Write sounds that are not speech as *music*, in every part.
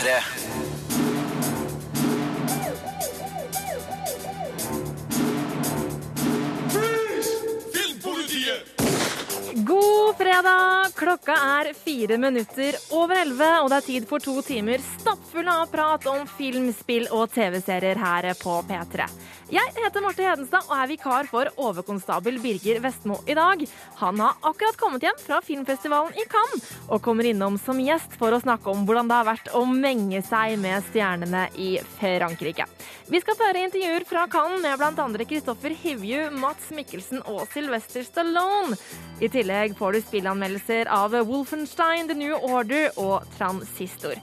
P3. God fredag! Klokka er fire minutter over elleve, og det er tid for to timer stappfulle av prat om film, spill og TV-serier her på P3. Jeg heter Marte Hedenstad og er vikar for overkonstabel Birger Vestmo i dag. Han har akkurat kommet hjem fra filmfestivalen i Cannes og kommer innom som gjest for å snakke om hvordan det har vært å menge seg med stjernene i Frankrike. Vi skal føre intervjuer fra Cannes med bl.a. Kristoffer Hivju, Mats Mikkelsen og Sylvester Stallone. I tillegg får du spillanmeldelser av Wolfenstein, The New Order og Transistor.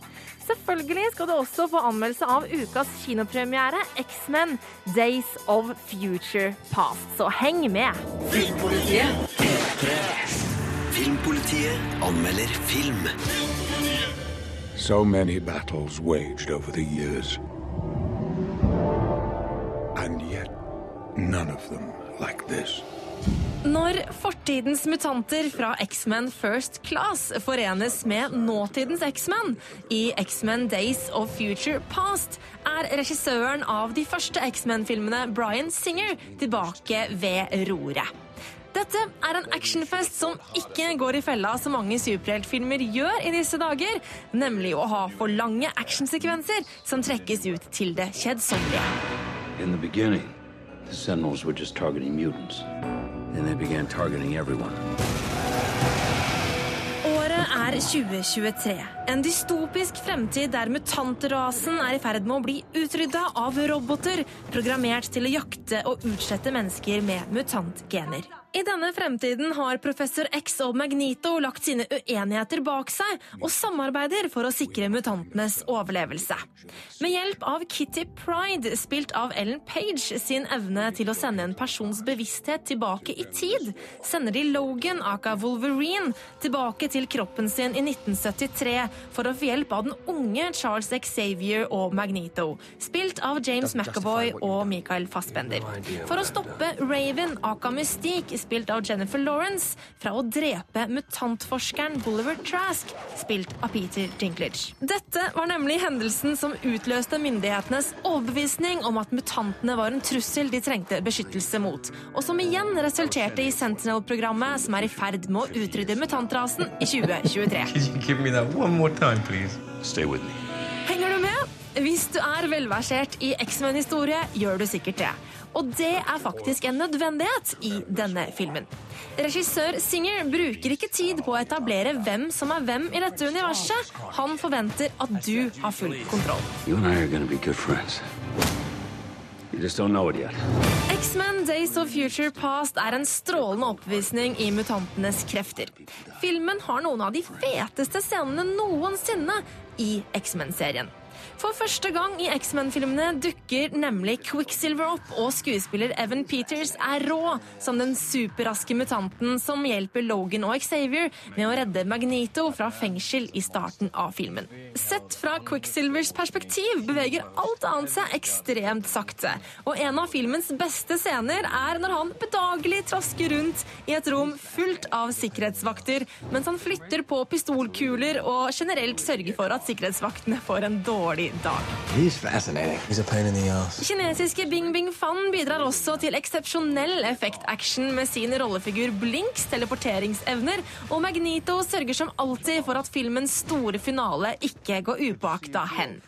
Selvfølgelig skal du også få anmeldelse av ukas kinopremiere, X-Men Days of Future Past. Så heng med! Filmpolitiet anmelder film. So many battles waged over the years. And yet, none of them like this. Når fortidens mutanter fra X-Men First Class forenes med nåtidens X-Men i X-Men Days of Future Past, er regissøren av de første X-Men-filmene, Bryan Singer, tilbake ved roret. Dette er en actionfest som ikke går i fella så mange superheltfilmer gjør i disse dager, nemlig å ha for lange actionsekvenser som trekkes ut til det kjedsommelige. Then they began targeting everyone. Året er 2023. En dystopisk fremtid der mutantrasen er i ferd med å bli utrydda av roboter programmert til å jakte og utslette mennesker med mutantgener. I denne fremtiden har professor X og Magnito lagt sine uenigheter bak seg og samarbeider for å sikre mutantenes overlevelse. Med hjelp av Kitty Pride, spilt av Ellen Page, sin evne til å sende en persons bevissthet tilbake i tid, sender de Logan, aka Wolverine, tilbake til kroppen sin i 1973 for å få hjelp av den unge Charles Xavier og Magnito, spilt av James McAvoy og Michael Fassbender, for å stoppe Raven, aka Mystique, spilt av Jennifer Lawrence, fra å drepe mutantforskeren Bolivar Trask, spilt av Peter Dinklage. Dette var nemlig hendelsen som utløste myndighetenes overbevisning om at mutantene var en trussel de trengte beskyttelse mot, og som igjen resulterte i Sentinel-programmet, som er i ferd med å utrydde mutantrasen i 2023. Could you give me that one more time, please? Stay with me. Henger du med? Hvis du er velversert i X-Men-historie, gjør du sikkert det. Og det er faktisk en nødvendighet i denne filmen. Regissør Singer bruker ikke tid på å etablere hvem som er hvem i dette universet. Han forventer at du har full kontroll. X-Men Days of Future Past er en strålende oppvisning i mutantenes krefter. Filmen har noen av de feteste scenene noensinne i X-Men-serien. For første gang i X-Men-filmene dukker nemlig Quicksilver opp, og skuespiller Evan Peters er rå som den superraske mutanten som hjelper Logan og Xavier med å redde Magnito fra fengsel i starten av filmen. Sett fra Quicksilvers perspektiv beveger alt annet seg ekstremt sakte, og en av filmens beste scener er når han bedagelig trasker rundt i et rom fullt av sikkerhetsvakter, mens han flytter på pistolkuler og generelt sørger for at sikkerhetsvaktene får en dårlig dag. He's fascinating. He's a pain in the ass. Kinesiske Bing Bing Fan bidrar også til eksepsjonell effektaction med sin rollefigur Blinks teleporteringsevner, og Magnito sørger som alltid for at filmens store finale ikke går upåakta hen.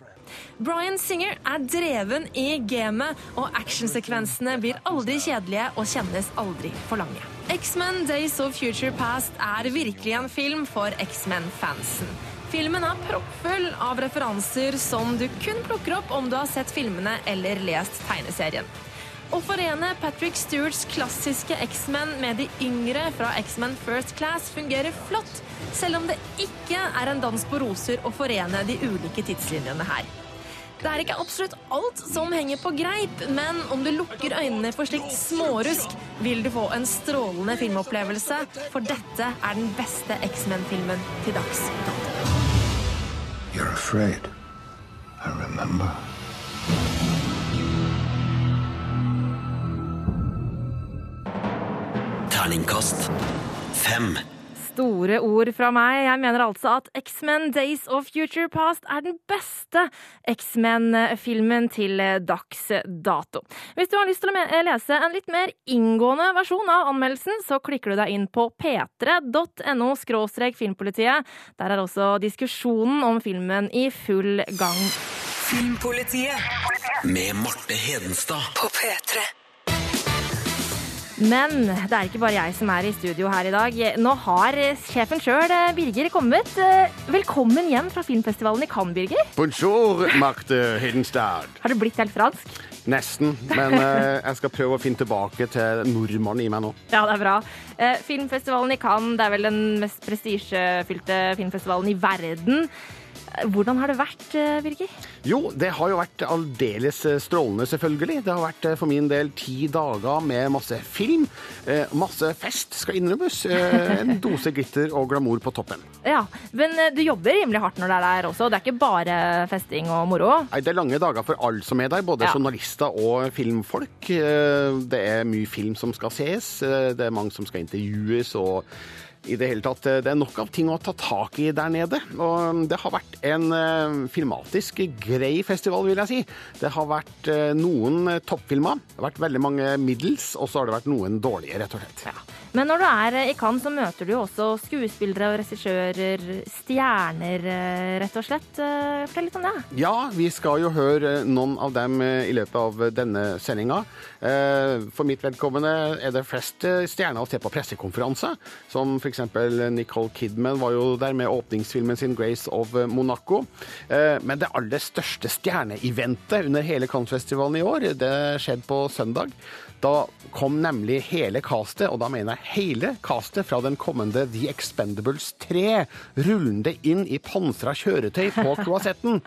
Bryan Singer er dreven i gamet, og actionsekvensene blir aldri kjedelige og kjennes aldri for lange. X-Men Days of Future Past er virkelig en film for X-Men-fansen. Filmen er proppfull av referanser som du kun plukker opp om du har sett filmene eller lest tegneserien. Å forene Patrick Stewarts klassiske X-Men med de yngre fra X-Men First Class fungerer flott, selv om det ikke er en dans på roser å forene de ulike tidslinjene her. Det er ikke absolutt alt som henger på greip, men om du lukker øynene for slikt smårusk, vil du få en strålende filmopplevelse, for dette er den beste X-Men-filmen til dags dato. Terningkast fem. Store ord fra meg. Jeg mener altså at X-Men Days of Future Past er den beste X-Men-filmen til dags dato. Hvis du har lyst til å lese en litt mer inngående versjon av anmeldelsen, så klikker du deg inn på p3.no filmpolitiet. Der er også diskusjonen om filmen i full gang. Filmpolitiet med Marte Hedenstad på P3. Men det er ikke bare jeg som er i studio her i dag. Nå har sjefen sjøl, Birger, kommet. Velkommen hjem fra filmfestivalen i Cannes, Birger. Bonjour, Marte Hedenstad. Har du blitt helt fransk? Nesten, men eh, jeg skal prøve å finne tilbake til nordmannen i meg nå. Ja, det er bra. Eh, filmfestivalen i Cannes det er vel den mest prestisjefylte filmfestivalen i verden. Hvordan har det vært, eh, Birger? Jo, det har jo vært aldeles eh, strålende, selvfølgelig. Det har vært eh, for min del ti dager med masse film. Masse fest, skal innrømmes. En *laughs* dose glitter og glamour på toppen. Ja, Men du jobber rimelig hardt når det er der også? Det er ikke bare festing og moro? Nei, det er lange dager for alle som er der, både ja. journalister og filmfolk. Det er mye film som skal ses, det er mange som skal intervjues. og i det hele tatt. Det er nok av ting å ta tak i der nede. Og det har vært en uh, filmatisk grei festival, vil jeg si. Det har vært uh, noen toppfilmer, det har vært veldig mange middels, og så har det vært noen dårlige, rett og slett. Ja. Men når du er i Cannes, så møter du jo også skuespillere og regissører, stjerner, rett og slett. Fortell litt om det. Ja, vi skal jo høre noen av dem i løpet av denne sendinga. For mitt vedkommende er det flest stjerner å se på pressekonferanse, som f.eks. Nicole Kidman var jo der med åpningsfilmen sin 'Grace of Monaco'. Eh, men det aller største stjerneeventet under hele Cannes-festivalen i år, det skjedde på søndag. Da kom nemlig hele castet, og da mener jeg hele castet fra den kommende The Expendables 3, rullende inn i pansra kjøretøy på *laughs* kloasetten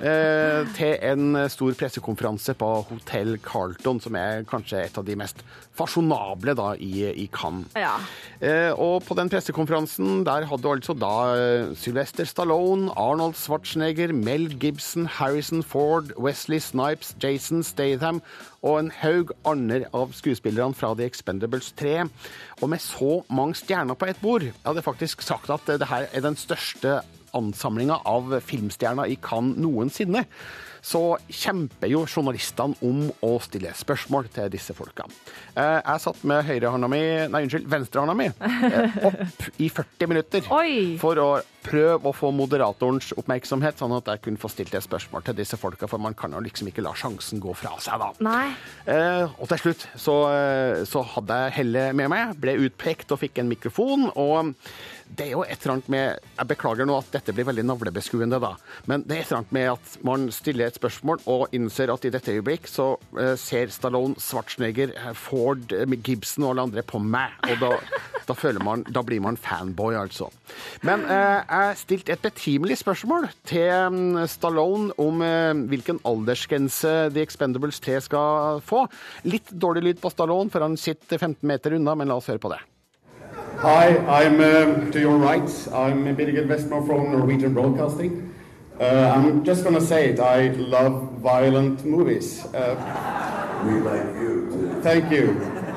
eh, til en stor pressekonferanse på Hotell Carlton, som er kanskje et av de mest fasjonable da i, i Cannes. Ja. Eh, og på den pressekonferansen der hadde altså da eh, Sylvester Stallone, Arnold Schwarzenegger, Mel Gibson, Harrison Ford, Wesley Snipes, Jason Statham og en haug andre av skuespillerne fra The Expendables 3. Og med så mange stjerner på ett bord, jeg hadde faktisk sagt at det her er den største ansamlinga av filmstjerner i Cannes noensinne så kjemper jo journalistene om å stille spørsmål til disse folka. Eh, jeg satt med høyrehånda mi, nei unnskyld, venstrehånda mi eh, opp i 40 minutter Oi. for å prøve å få moderatorens oppmerksomhet, sånn at jeg kunne få stilt et spørsmål til disse folka, for man kan jo liksom ikke la sjansen gå fra seg, da. Nei. Eh, og til slutt så, så hadde jeg hellet med meg, ble utpekt og fikk en mikrofon. og det er jo et eller annet med Jeg beklager nå at dette blir veldig navlebeskuende, da. Men det er et eller annet med at man stiller et spørsmål og innser at i dette øyeblikk så uh, ser Stallone, Schwarzenegger, Ford, uh, Gibson og alle andre på meg. Og da, *laughs* da føler man Da blir man fanboy, altså. Men eh, jeg stilte et betimelig spørsmål til um, Stallone om hvilken aldersgrense The Expendables 3 skal få. Litt dårlig lyd på Stallone, for han sitter 15 meter unna, men la oss høre på det. Hi, I'm uh, to your right. I'm Birgit Westmo from Norwegian Broadcasting. Uh, I'm just going to say it. I love violent movies. Uh, we like you too. Thank you.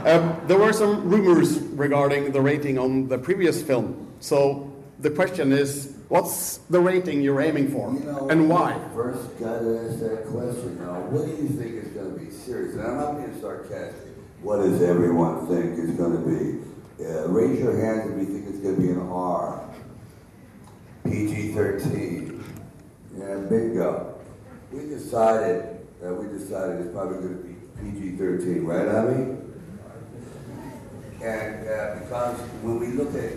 Uh, there were some rumors regarding the rating on the previous film. So the question is, what's the rating you're aiming for, you know, and why? First, got to ask that question. Now, what do you think is going to be serious? And I'm not being sarcastic. What does everyone think is going to be? Uh, raise your hands if you think it's going to be an R. PG-13. Yeah, bingo. We decided that we decided it's probably going to be PG-13, right, Abby? And uh, because when we look at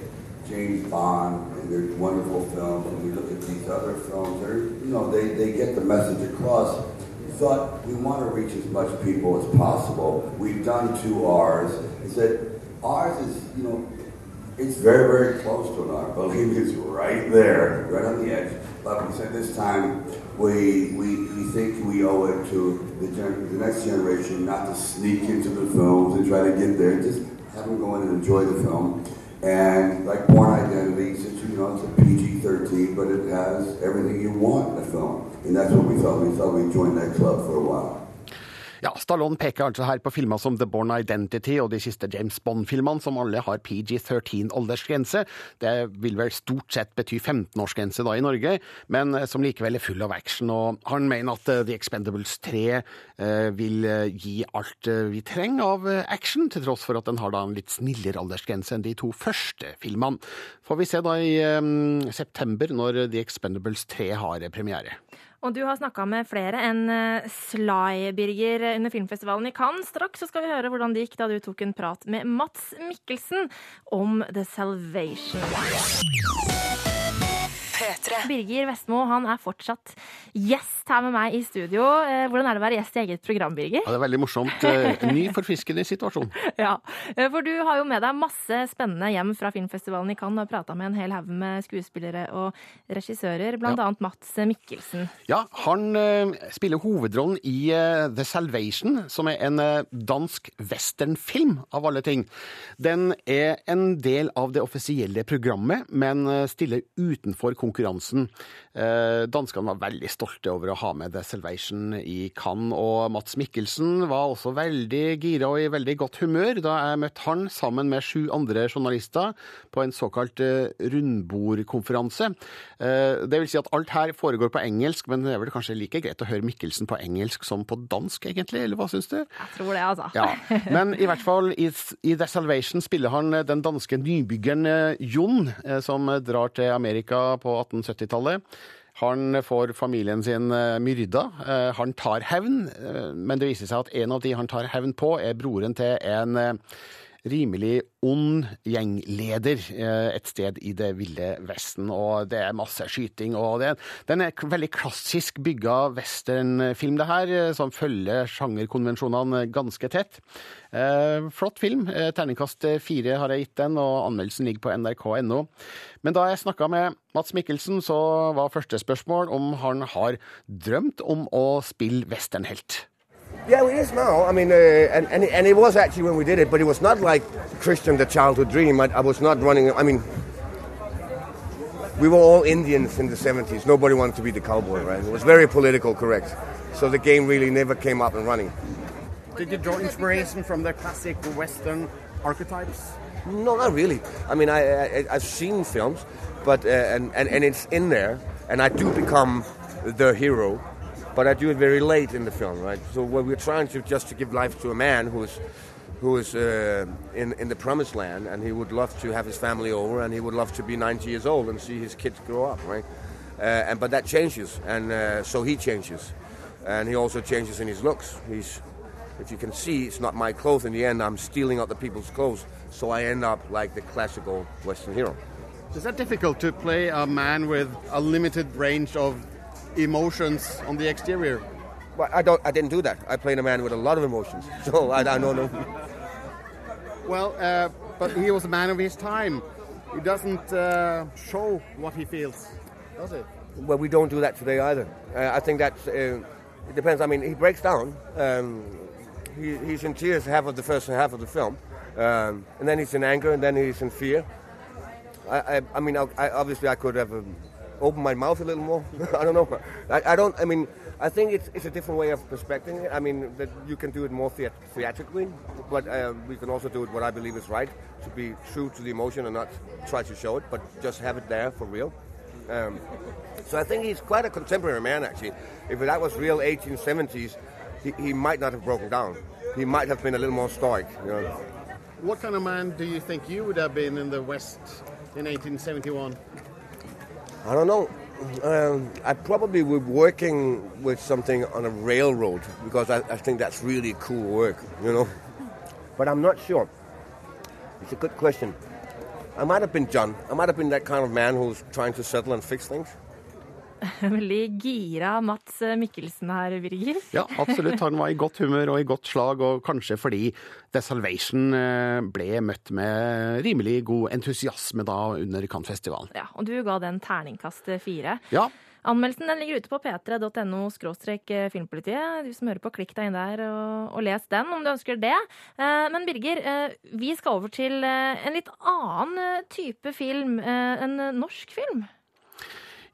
James Bond and their wonderful films, and we look at these other films, they're, you know, they, they get the message across. We thought we want to reach as much people as possible. We've done two R's. Is that Ours is, you know, it's very, very close to an R. Believe it's right there, right on the edge. But we said this time, we, we, we think we owe it to the, gen- the next generation not to sneak into the films and try to get there. Just have them go in and enjoy the film. And like Born Identity, it's, you know, it's a PG-13, but it has everything you want in a film. And that's what we thought. We thought we'd join that club for a while. Ja, Stallone peker altså her på filmer som The Born Identity og de siste James Bond-filmene, som alle har PG-13-aldersgrense. Det vil vel stort sett bety 15-årsgrense da i Norge, men som likevel er full av action. Og han mener at The Expendables 3 eh, vil gi alt vi trenger av action, til tross for at den har da en litt snillere aldersgrense enn de to første filmene. Får vi se da i um, september, når The Expendables 3 har premiere. Og du har snakka med flere enn Sly, Birger, under filmfestivalen i Cannes. Straks så skal vi høre hvordan det gikk da du tok en prat med Mats Mikkelsen om The Salvation. Birger Vestmo han er fortsatt gjest her med meg i studio. Eh, hvordan er det å være gjest i eget program, Birger? Ja, Det er veldig morsomt. Eh, ny, forfriskende situasjon. *laughs* Ja, eh, For du har jo med deg masse spennende hjem fra filmfestivalen i Cannes og prata med en hel haug med skuespillere og regissører, bl.a. Ja. Mats Mikkelsen. Ja, han spiller hovedrollen i The Salvation, som er en dansk westernfilm, av alle ting. Den er en del av det offisielle programmet, men stiller utenfor konkurransen. Eh, danskene var veldig stolte over å ha med The Salvation i Cannes, og Mats Mikkelsen var også veldig gira og i veldig godt humør da jeg møtte han sammen med sju andre journalister på en såkalt eh, rundbordkonferanse. Eh, det vil si at alt her foregår på engelsk, men det er vel kanskje like greit å høre Mikkelsen på engelsk som på dansk, egentlig, eller hva syns du? Jeg tror det, altså. Ja. Men i hvert fall i, i The Salvation spiller han den danske nybyggeren Jon, som drar til Amerika på 1870-tallet. Han får familien sin eh, myrda. Eh, han tar hevn, eh, men det viser seg at en av de han tar hevn på, er broren til en rimelig ond gjengleder et sted i det ville Vesten. Og det er masse skyting. og det, Den er veldig klassisk bygga westernfilm, det her, som følger sjangerkonvensjonene ganske tett. Eh, flott film. Eh, terningkast fire har jeg gitt den, og anmeldelsen ligger på nrk.no. Men da jeg snakka med Mats Mikkelsen, så var første spørsmål om han har drømt om å spille westernhelt. Yeah, it is now. I mean, uh, and, and, and it was actually when we did it, but it was not like Christian, the childhood dream. I, I was not running. I mean, we were all Indians in the 70s. Nobody wanted to be the cowboy, right? It was very political correct. So the game really never came up and running. Did you draw inspiration from the classic Western archetypes? No, not really. I mean, I, I, have seen films, but uh, and, and, and it's in there, and I do become the hero but I do it very late in the film, right? So what we're trying to just to give life to a man who is who is uh, in in the promised land, and he would love to have his family over, and he would love to be 90 years old and see his kids grow up, right? Uh, and but that changes, and uh, so he changes, and he also changes in his looks. He's if you can see, it's not my clothes. In the end, I'm stealing other people's clothes, so I end up like the classical Western hero. Is that difficult to play a man with a limited range of emotions on the exterior? Well, I don't. I didn't do that. I played a man with a lot of emotions, *laughs* so I, I don't know. Well, uh, but he was a man of his time. He doesn't uh, show what he feels, does it? Well, we don't do that today either. Uh, I think that uh, it depends. I mean, he breaks down. Um, he, he's in tears half of the first half of the film, um, and then he's in anger, and then he's in fear. I, I, I mean, I, obviously, I could have. Um, open my mouth a little more. *laughs* I don't know. I, I, don't. I mean, I think it's, it's a different way of perspecting it. I mean, that you can do it more theatrically, but uh, we can also do it what I believe is right to be true to the emotion and not try to show it, but just have it there for real. Um, so I think he's quite a contemporary man, actually. If that was real 1870s, he, he might not have broken down. He might have been a little more stoic. You know. What kind of man do you think you would have been in the West in 1871? I don't know. Um, I probably be working with something on a railroad because I, I, think that's really cool work, you know. But I'm not sure. It's a good question. I might have been John. I might have been that kind of man who's trying to settle and fix things. *laughs* Veldig gira Mats Mikkelsen her, Birger. Ja, absolutt. Han var i godt humør og i godt slag, og kanskje fordi The Salvation eh, ble møtt med rimelig god entusiasme da under Cannes-festivalen. Ja, og du ga den terningkast fire. Ja. Anmeldelsen den ligger ute på p3.no eh, filmpolitiet. Du som hører på, klikk deg inn der og, og, les den om du ønsker det. Eh, men Birger, vi skal over til en litt annen type film. En norsk film.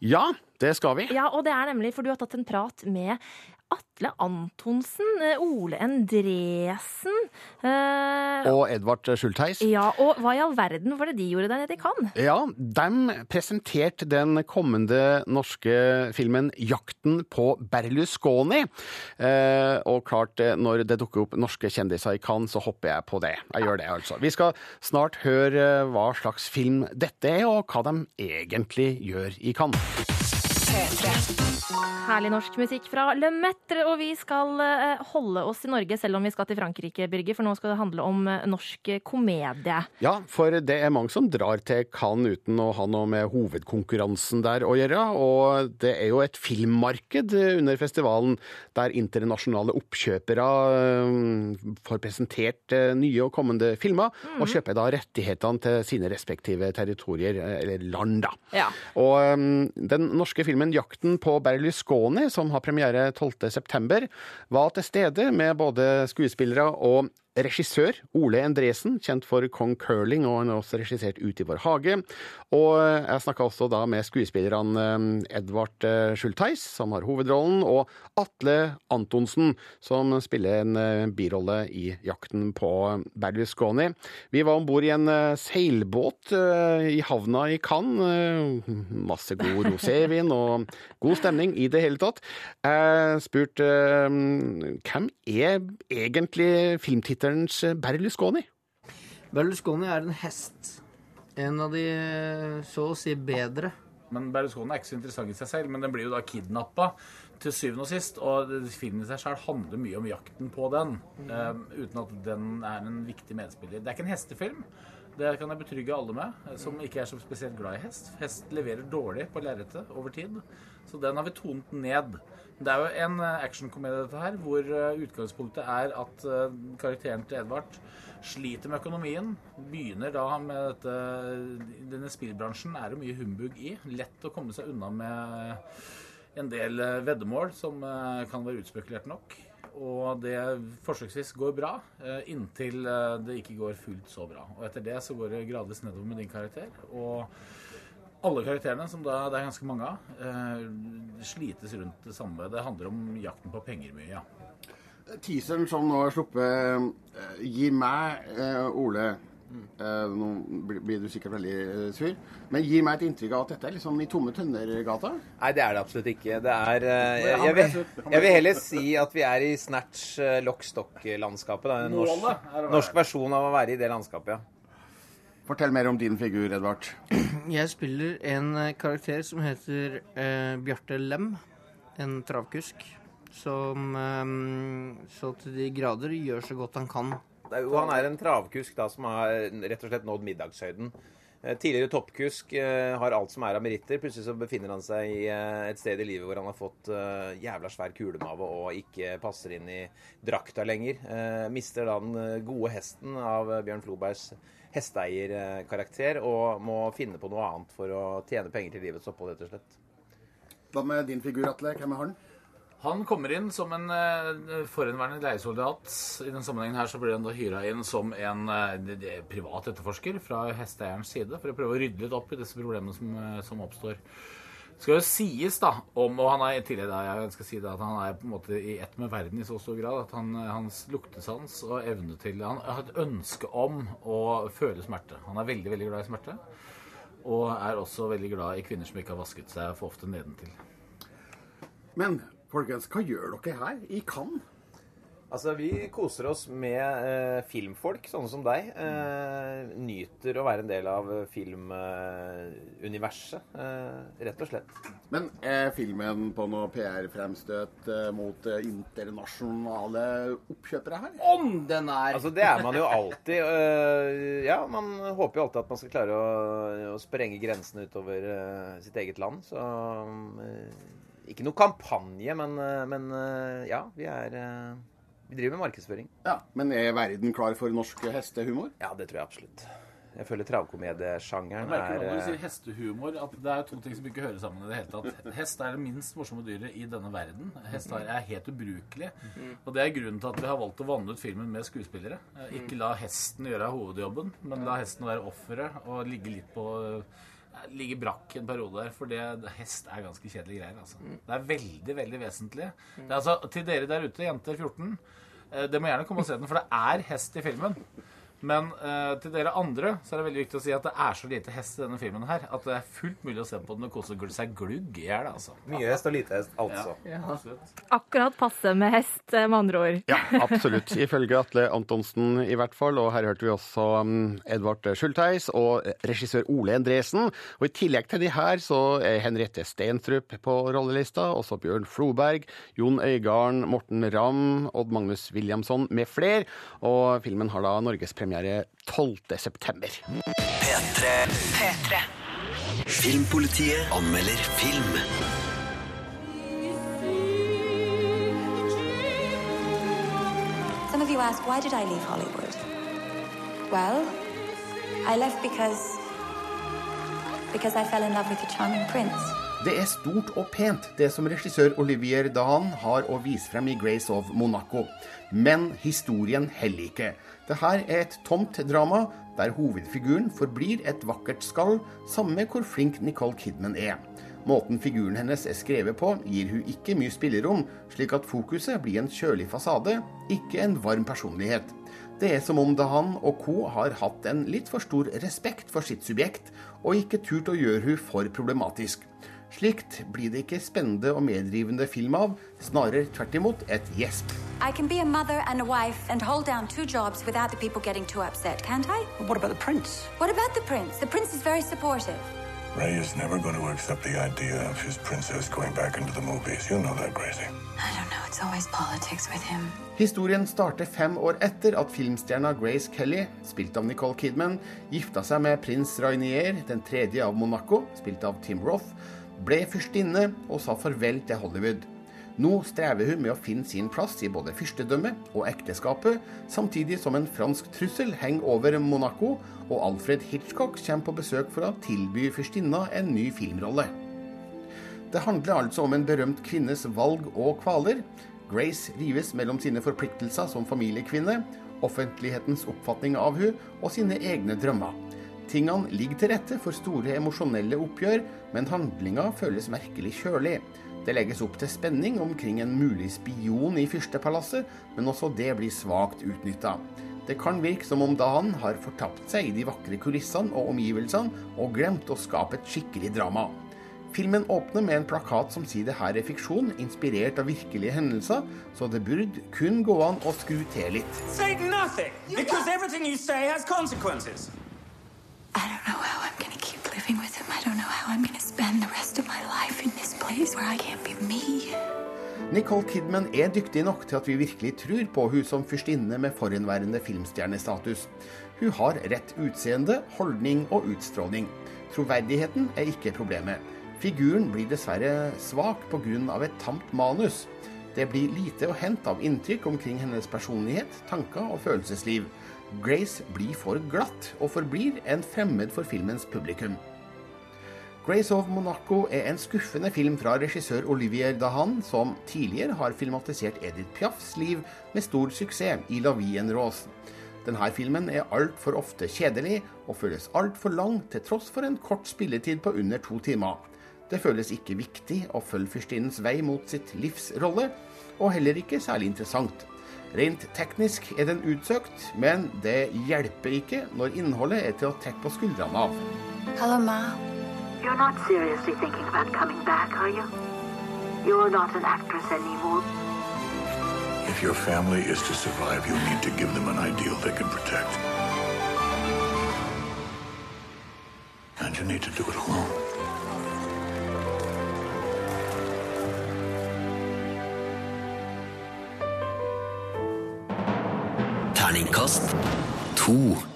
Ja, Det skal vi. Ja, og det er nemlig for du har tatt en prat med Atle Antonsen, eh, Ole Endresen eh, Og Edvard Schultheis. Ja, og hva i all verden var det de gjorde der nede i Cannes? Ja, de presenterte den kommende norske filmen 'Jakten på Berlusconi'. Eh, og klart, eh, når det dukker opp norske kjendiser i Cannes, så hopper jeg på det. Jeg gjør det, altså. Vi skal snart høre hva slags film dette er, og hva de egentlig gjør i Cannes. head. Herlig norsk musikk fra Le Metre, og vi skal eh, holde oss i Norge selv om vi skal til Frankrike, Birger, for nå skal det handle om eh, norsk komedie. Ja, for det er mange som drar til Cannes uten å ha noe med hovedkonkurransen der å gjøre. Og det er jo et filmmarked under festivalen der internasjonale oppkjøpere eh, får presentert eh, nye og kommende filmer, og kjøper da rettighetene til sine respektive territorier, eh, eller land, da. Ja. Og um, den norske filmen 'Jakten på Berlusconi', som har premiere 12.9., var til stede med både skuespillere og regissør Ole Endresen, kjent for Kong Curling, og han har også regissert Ut i vår hage. Og jeg snakka også da med skuespillerne eh, Edvard eh, Schultheis, som har hovedrollen, og Atle Antonsen, som spiller en eh, birolle i Jakten på Berlusconi. Vi var om bord i en eh, seilbåt i havna i Cannes. Masse god rosévin og god stemning i det hele tatt. Jeg spurte hvem er egentlig filmtittelens Berlusconi? Berlusconi er en hest. En av de så å si bedre. Men Berlusconi er ikke så interessant i seg selv, men den blir jo da kidnappa til syvende og sist. Og filmen i seg selv handler mye om jakten på den, eh, uten at den er en viktig medspiller. Det er ikke en hestefilm. Det kan jeg betrygge alle med, eh, som ikke er så spesielt glad i hest. Hest leverer dårlig på lerretet over tid, så den har vi tonet ned. Det er jo en eh, actionkomedie, dette her, hvor eh, utgangspunktet er at eh, karakteren til Edvard sliter med økonomien. Begynner da med dette Denne spillbransjen er det mye humbug i. Lett å komme seg unna med en del veddemål som kan være utspekulert nok. Og det forsøksvis går bra, inntil det ikke går fullt så bra. Og etter det så går det gradvis nedover med din karakter. Og alle karakterene, som da det er ganske mange av, eh, slites rundt det samme. Det handler om jakten på penger mye, ja. Teaseren som nå er sluppet, eh, gir meg, eh, Ole eh, Nå blir- du sikkert veldig sur, men gir meg et inntrykk av at dette er liksom i Tomme tønner-gata. Nei, det er det absolutt ikke. Det er jeg, jeg, vil, jeg vil heller si at vi er i Snatch lock-stock-landskapet. da. Norsk, norsk versjon av å være i det landskapet, ja. Fortell mer om din figur, Edvard. *clears throat* Jeg spiller en eh, karakter som heter eh, Bjarte Lem. En travkusk som eh, så til de grader gjør så godt han kan. Det er jo- Han er en travkusk da, som har rett og slett nådd middagshøyden. Eh, Tidligere toppkusk eh, har alt som er av meritter. Plutselig så befinner han seg i et sted i livet hvor han har fått jævla svær kulemave og ikke passer inn i drakta lenger. Mister da den gode hesten av Bjørn Flobergs hesteeierkarakter og må finne på noe annet for å tjene penger til livets opphold, rett og slett. Hva med din figur, Atle? Hvem er han? Han kommer inn som en eh, forhenværende leiesoldat. I den sammenhengen her så blir han da hyra inn som en eh, privat etterforsker fra hesteeierens side for å prøve å rydde litt opp i disse problemene som, eh, som oppstår. Skal jo sies da om, og han er da, jeg skal si det, at han er på en måte i ett med verden i så stor grad at han, hans luktesans og evne til Han har et ønske om å føle smerte. Han er veldig, veldig glad i smerte. Og er også veldig glad i kvinner som ikke har vasket seg for ofte nedentil. Men folkens, hva gjør dere her i Cannes? Altså, Vi koser oss med eh, filmfolk, sånne som deg. Eh, nyter å være en del av filmuniverset, eh, rett og slett. Men er filmen på noe PR-fremstøt eh, mot eh, internasjonale oppkjøpere her? Om den er Altså, Det er man jo alltid. eh, ja, Man håper jo alltid at man skal klare å, å sprenge grensene utover eh, sitt eget land. Så eh, ikke noe kampanje, men, men eh, ja, vi er eh, Vi driver med markedsføring. Ja, Men er verden klar for norsk hestehumor? Ja, det tror jeg absolutt. Jeg føler travkomediesjangeren er når du eh, sier hestehumor at det er to ting som ikke hører sammen i det hele tatt. Hest er det minst morsomme dyret i denne verden. Hest er helt ubrukelig. Og det er grunnen til at vi har valgt å vanne ut filmen med skuespillere. Eh, Ikke la hesten gjøre hovedjobben, men la hesten være offeret og ligge litt på ligge brakk en periode der, for det, hest er ganske kjedelige greier. Altså. Det er veldig, veldig vesentlig. Det er altså, til dere der ute, jenter 14, eh, det må gjerne komme og se den, for det er hest i filmen. Men uh, til dere andre så er det veldig viktig å si at det er så lite hest i denne filmen her at det er fullt mulig å se på den og kose seg glugg i hjel. Altså. Mye hest og lite hest, altså. Ja, ja. Akkurat passe med hest, eh, med andre ord. Ja, absolutt. Ifølge Atle Antonsen i hvert fall. Og her hørte vi også um, Edvard Schultheis og regissør Ole Endresen. Og i tillegg til de her så er Henriette Stenstrup på rollelista. Også Bjørn Floberg, Jon Øigarden, Morten Ramm, Odd Magnus Williamson med fler. Og filmen har da norgespremiere 12. september. P3. Filmpolitiet anmelder film. Some of you ask, why did I leave Hollywood? Well, I left because. because I fell in love with a charming prince. Det er stort og pent, det som regissør Olivier Dahan har å vise frem i Grace of Monaco. Men historien heller ikke. Dette er et tomt drama der hovedfiguren forblir et vakkert skall, samme hvor flink Nicole Kidman er. Måten figuren hennes er skrevet på, gir hun ikke mye spillerom, slik at fokuset blir en kjølig fasade, ikke en varm personlighet. Det er som om Dahan og co. har hatt en litt for stor respekt for sitt subjekt, og ikke turt å gjøre hun for problematisk. Slikt blir det ikke spennende og medrivende film av, snarere tvert imot et gjesp. I can be a mother and a wife and hold down two jobs without the people getting too upset, can't I? What about the prince? What about the prince? The prince is very supportive. Ray is never going to accept the idea of his princess going back into the movies. You know that, Gracie. I don't know, it's always politics with him. Historien starter fem år etter at filmstjerna Grace Kelly, spilt av Nicole Kidman, gifta seg med prins Rainier, den tredje av Monaco, spilt av Tim Roth, ble fyrstinne og sa farvel til Hollywood. Nå strever hun med å finne sin plass i både fyrstedømmet og ekteskapet, samtidig som en fransk trussel henger over Monaco, og Alfred Hitchcock kommer på besøk for å tilby fyrstinna en ny filmrolle. Det handler altså om en berømt kvinnes valg og kvaler. Grace rives mellom sine forpliktelser som familiekvinne, offentlighetens oppfatning av hun og sine egne drømmer. Tingene ligger til rette for store emosjonelle oppgjør, men handlinga føles merkelig kjølig. Det legges opp til spenning omkring en mulig spion i fyrstepalasset, men også det blir svakt utnytta. Det kan virke som om Dan har fortapt seg i de vakre kulissene og omgivelsene, og glemt å skape et skikkelig drama. Filmen åpner med en plakat som sier det her er fiksjon, inspirert av virkelige hendelser, så det burde kun gå an å skru til litt. Say nothing, because everything you say has consequences. I don't know how I'm gonna keep him. I don't know how I'm gonna spend the rest of my life in this place where I can't be me. Nicole Kidman er dyktig nok til at vi virkelig tror på hun som fyrstinne med forhenværende filmstjernestatus. Hun har rett utseende, holdning og utstråling. Troverdigheten er ikke problemet. Figuren blir dessverre svak pga. et tamt manus. Det blir lite å hente av inntrykk omkring hennes personlighet, tanker og følelsesliv. Grace blir for glatt, og forblir en fremmed for filmens publikum. Grace of Monaco er en skuffende film fra regissør Olivier Dahan, som tidligere har filmatisert Edith Piafs liv med stor suksess i La Vie en Rose. Denne filmen er altfor ofte kjedelig, og føles altfor lang til tross for en kort spilletid på under to timer. Det føles ikke viktig å følge fyrstinnens vei mot sitt livs rolle, og heller ikke særlig interessant. Rent teknisk er den utsøkt, men det hjelper ikke når innholdet er til å trekke på skuldrene av. Hello, Ma. You're not seriously thinking about coming back, are you? You're not an actress anymore. If your family is to survive, you need to give them an ideal they can protect. And you need to do it alone. Terningkast to.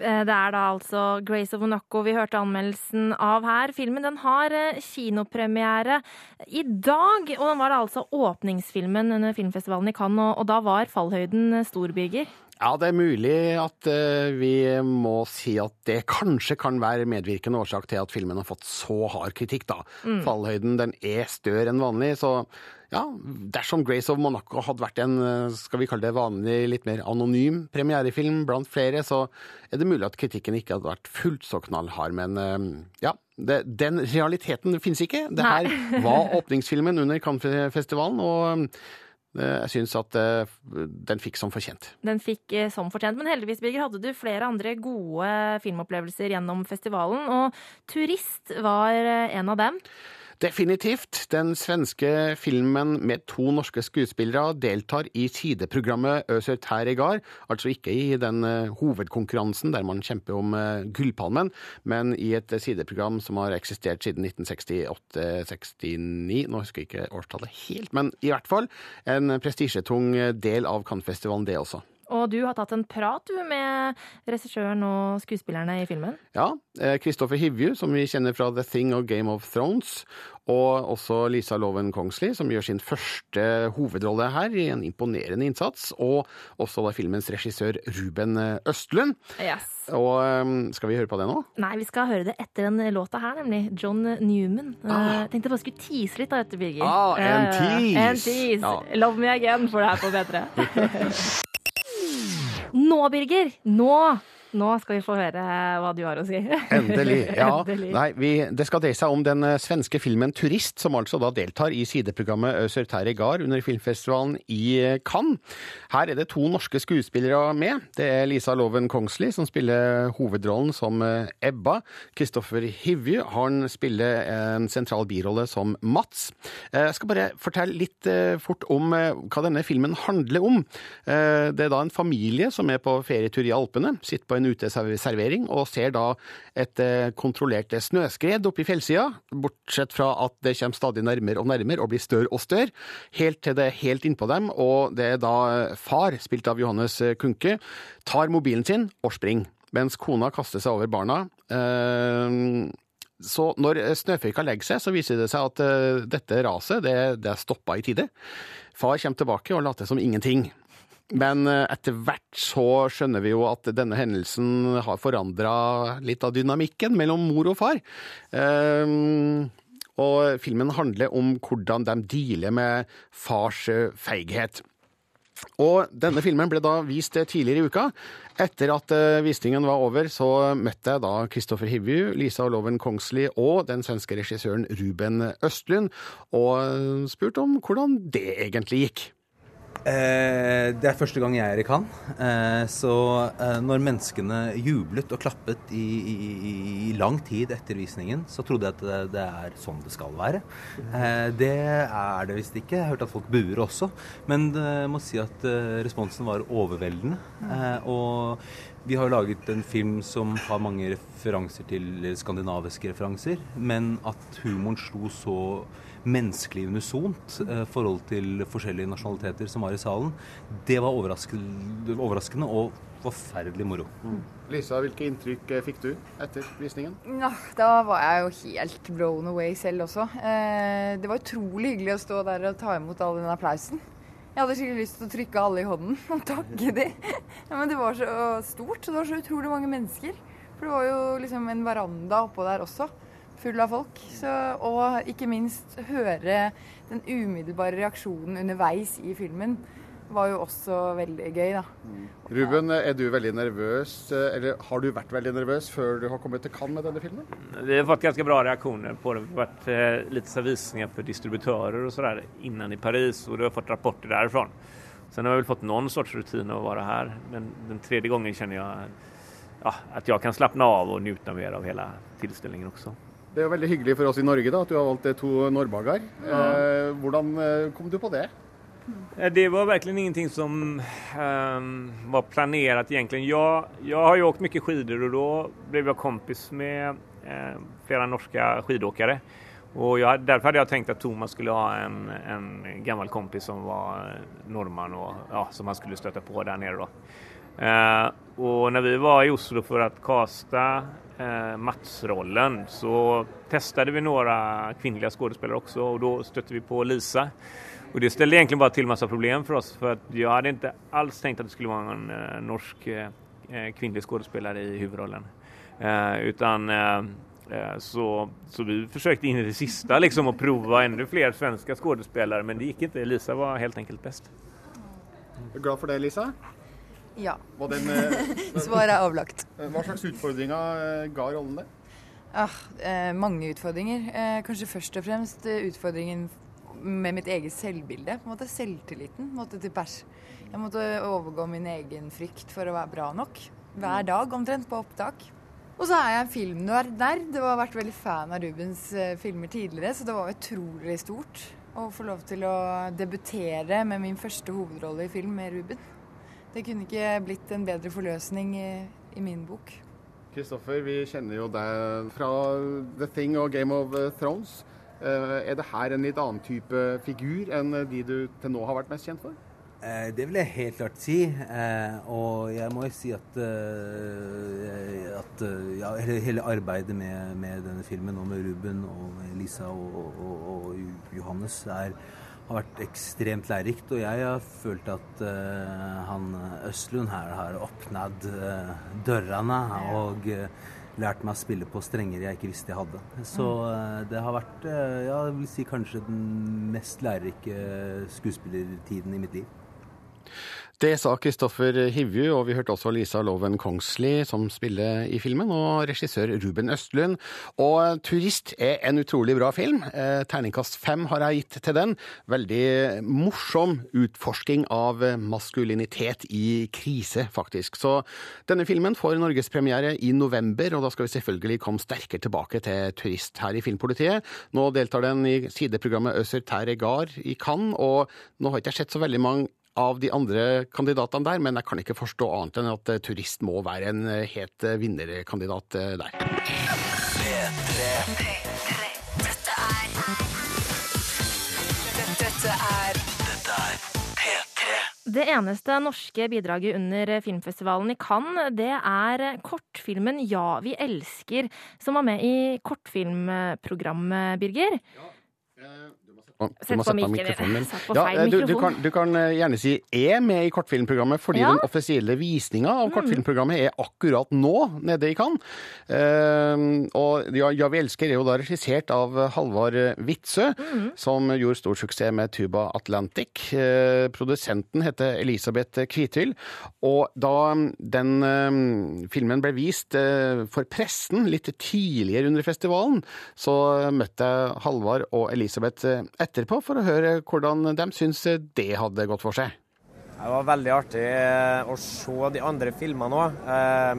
Eh, Det er da altså Grace of Monaco vi hørte anmeldelsen av her. Filmen den har eh, kinopremiere i dag, og den var altså åpningsfilmen under filmfestivalen i Cannes, og, da var fallhøyden storbygger. stor, Birger. Ja, det er mulig at eh, vi må si at det kanskje kan være medvirkende årsak til at filmen har fått så hard kritikk, da. Mm. Fallhøyden den er større enn vanlig, så ja, dersom Grace of Monaco hadde vært en eh, skal vi kalle det vanlig, litt mer anonym premierefilm blant flere, så er det mulig at kritikken ikke hadde vært fullt så knallhard. Men eh, ja, det, den realiteten finnes ikke. Det her Nei. var åpningsfilmen under Cannes-festivalen, og eh, jeg syns at den fikk som fortjent. Den fikk som fortjent. Men heldigvis, Birger, hadde du flere andre gode filmopplevelser gjennom festivalen, og Turist var en av dem. Definitivt. Den svenske filmen med to norske skuespillere deltar i sideprogrammet Øser Terregard, altså ikke i den eh, hovedkonkurransen der man kjemper om eh, Gullpalmen, men i et eh, sideprogram som har eksistert siden 1968-69. Nå husker jeg ikke årstallet helt, men i hvert fall en prestisjetung del av Cannes-festivalen, det også. Og du har tatt en prat du, med regissøren og skuespillerne i filmen. Ja, Kristoffer Hivju, som vi kjenner fra The Thing og Game of Thrones, og også Lisa Loven Kongsli, som gjør sin første hovedrolle her i en imponerende innsats, og også da filmens regissør Ruben Østlund. Yes. Og um, skal vi høre på det nå? Nei, vi skal høre det etter den låta her, nemlig. John Newman. Ah. Uh, tenkte jeg bare skulle tease litt da, vet du, Birger. Ah, en tease! tease. En tease. Ja. Love me again for det her på P3. *laughs* Nå, Birger. Nå. Nå skal vi få høre hva du har å si. *laughs* Endelig. Ja. Endelig. Nei, vi, det skal dreie seg om den eh, svenske filmen 'Turist', som altså da deltar i sideprogrammet Øser Terregar under filmfestivalen i eh, Cannes. Her er det to norske skuespillere med. Det er Lisa Loven Kongsli, som spiller hovedrollen som eh, Ebba. Kristoffer Hivju, han spiller en sentral birolle som Mats. Eh, Jeg skal bare fortelle litt eh, fort om eh, hva denne filmen handler om. Eh, Det er da en familie som er på ferietur i Alpene, sitter på en uteservering og ser da et eh, kontrollert snøskred oppe i fjellsida, bortsett fra at det kommer stadig nærmere og nærmere og blir større og større, helt til det er helt innpå dem, og det er da eh, far, spilt av Johannes eh, Kunke, tar mobilen sin og springer, mens kona kaster seg over barna. Eh, så når snøføyka legger seg, så viser det seg at eh, dette raset det, det stoppa i tide. Far kommer tilbake og later som ingenting. Men eh, etter hvert så skjønner vi jo at denne hendelsen har forandra litt av dynamikken mellom mor og far. Um, og filmen handler om hvordan de dealer med fars eh, feighet. Og denne filmen ble da vist tidligere i uka. Etter at visningen var over, så møtte jeg da Kristoffer Hivju, Lisa Loven Kongsli og den svenske regissøren Ruben Østlund, og spurte om hvordan det egentlig gikk. Eh, det er første gang jeg er i Cannes. Eh, så eh, når menneskene jublet og klappet i, i, i lang tid etter visningen, så trodde jeg at det, er sånn det skal være. Det er det visst ikke. Jeg har hørt at folk buer også. Men jeg må si at responsen var overveldende. Og vi har laget en film som har mange referanser til skandinaviske referanser, men at humoren slo så menneskelig unisont eh, forhold til forskjellige nasjonaliteter som var i salen, det var overraskende, overraskende og forferdelig moro. Lisa, hvilke inntrykk eh, fikk du etter visningen? Ja, da var jeg jo helt blown away selv også. Eh, det var utrolig hyggelig å stå der og ta imot all den applausen. Jeg hadde skikkelig lyst til å trykke alle i hånden *laughs* og takke de. Ja, men det var så stort, og det var så utrolig mange mennesker. For det var jo liksom en veranda oppå der også, full av folk. Så, og ikke minst høre den umiddelbare reaksjonen underveis i filmen var jo også veldig gøy, da. Ruben, er du veldig nervøs, eh, eller har du vært veldig nervøs før du har kommet til Cannes med denne filmen? Vi har fått ganske bra reaksjoner på det. Det har vært eh, lite så distributører og för distributörer och innan i Paris og du har fått rapporter derfra. Sen har jeg vel fått noen sorts rutin å være her, men den tredje gången kjenner jeg ja, at jeg kan slappe av og nyte mer av hele tilstillingen også. Det er jo veldig hyggelig for oss i Norge da, at du har valgt to to Ja. Eh, hvordan eh, kom du på det? Eh, Det var verkligen ingenting som um, var planerat egentligen. Jag, jag har ju åkt mycket skidor och då blev jag kompis med eh, flera norska skidåkare. Därför hade jag tänkt att Thomas skulle ha en, en gammal kompis som var eh, norrman och ja, som han skulle stöta på där nere då. Eh, och när vi var i Oslo för att kasta eh, Mats-rollen så testade vi några kvinnliga skådespelare också och då stötte vi på Lisa. Och det ställde egentligen bara till massa problem för oss för att jag hade inte alls tänkt att det skulle vara en eh, norsk eh, kvinnlig skådespelare i huvudrollen. Eh, utan eh, Eh, Så, så vi försökte in i det sista liksom att prova ännu fler svenska skådespelare men det gick inte. Lisa var helt enkelt bäst. Er du glad for det, Lisa? Ja. Var den, *laughs* eh, Svaret er avlagt. Hva slags utfordringer eh, ga rollen deg? Ah, eh, mange utfordringer. Eh, kanskje først og fremst eh, utfordringen med mitt eget selvbilde. På en måte Selvtilliten måtte til pers. Jeg måtte overgå min egen frykt for å være bra nok. Hver dag omtrent på opptak. Og så er jeg en filmnerd der. Det har vært veldig fan av Rubens eh, filmer tidligere, så det var utrolig stort å få lov til å debutere med min første hovedrolle i film med Ruben. Det kunne ikke blitt en bedre forløsning i, i min bok. Kristoffer, vi kjenner jo deg fra The Thing og Game of Thrones. Eh, Er det her en litt annen type figur enn de du til nå har vært mest kjent for? Eh, Det vil jeg helt klart si. Eh, og jeg må jo si at, at ja, hele, arbeidet med, med denne filmen og med Ruben og med Lisa og, og, og Johannes er, har vært ekstremt lærerikt. Og jeg har følt at han Østlund her har åpnet dørene og lært meg å spille på strenger jeg ikke visste jeg hadde. Så eh, det har vært eh, ja, jeg vil si kanskje den mest lærerike skuespillertiden i mitt liv. Det sa Kristoffer Hivju, og vi hørte også Lisa Loven Kongsli som spiller i filmen, og regissør Ruben Østlund. Og 'Turist' er en utrolig bra film. Eh, Terningkast fem har jeg gitt til den. Veldig morsom utforsking av maskulinitet i krise, faktisk. Så denne filmen får norgespremiere i november, og da skal vi selvfølgelig komme sterkere tilbake til 'Turist' her i Filmpolitiet. Nå deltar den i sideprogrammet Øser Terre Gard i Cannes, og nå har ikke jeg sett så veldig mange av de andre kandidatene der, men jeg kan ikke forstå annet enn at eh, turist må være en eh, het eh, vinnerkandidat eh, der. Dette er Dette er Dette er P3. Det eneste norske bidraget under filmfestivalen i Cannes, det er kortfilmen Ja, vi elsker, som var med i kortfilmprogrammet, Birger. Å, Du må på sette på mikrofonen min. På Ja, eh, du, du, kan, du kan eh, gjerne si 'er med i kortfilmprogrammet', fordi Ja. den offisielle visninga av Mm. kortfilmprogrammet er akkurat nå nede i Cannes. Eh, og ja, 'Ja, vi elsker' er jo da regissert av Halvard Witzøe, Mm. som gjorde stor suksess med Tuba Atlantic. Eh, produsenten heter Elisabeth Kvithyll. Og da den eh, filmen ble vist for pressen litt tidligere under festivalen, så møtte jeg Halvard og Elisabeth etterpå for å høre hvordan de syns det hadde gått for seg. Det var veldig artig eh, å se de andre filmene òg,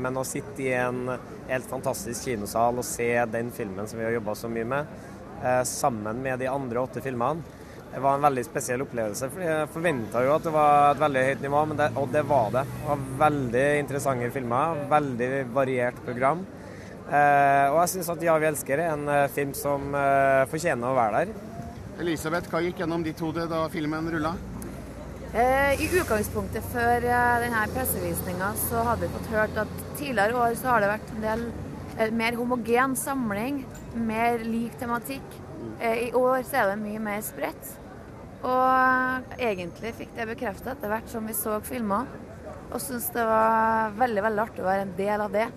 men å sitte i en helt fantastisk kinosal og se den filmen som vi har jobba så mye med, eh, sammen med de andre åtte filmene, det var en veldig spesiell opplevelse. for Jeg forventa jo at det var et veldig høyt nivå, det, og det var det. Det var veldig interessante filmer, veldig variert program. Eh, og jeg syns at 'Ja, vi elsker' er en eh, film som eh, fortjener å være der. Elisabeth, hva gikk gjennom ditt hode da filmen rulla? Eh, I utgangspunktet før eh, denne pressevisninga så hadde vi fått hørt at tidligere år så har det vært en del eh, mer homogen samling, mer lik tematikk. I år så er det mye mer spredt. Og egentlig fikk det bekreftet etter hvert som vi så filmer. Og syns det var veldig veldig artig å være en del av det.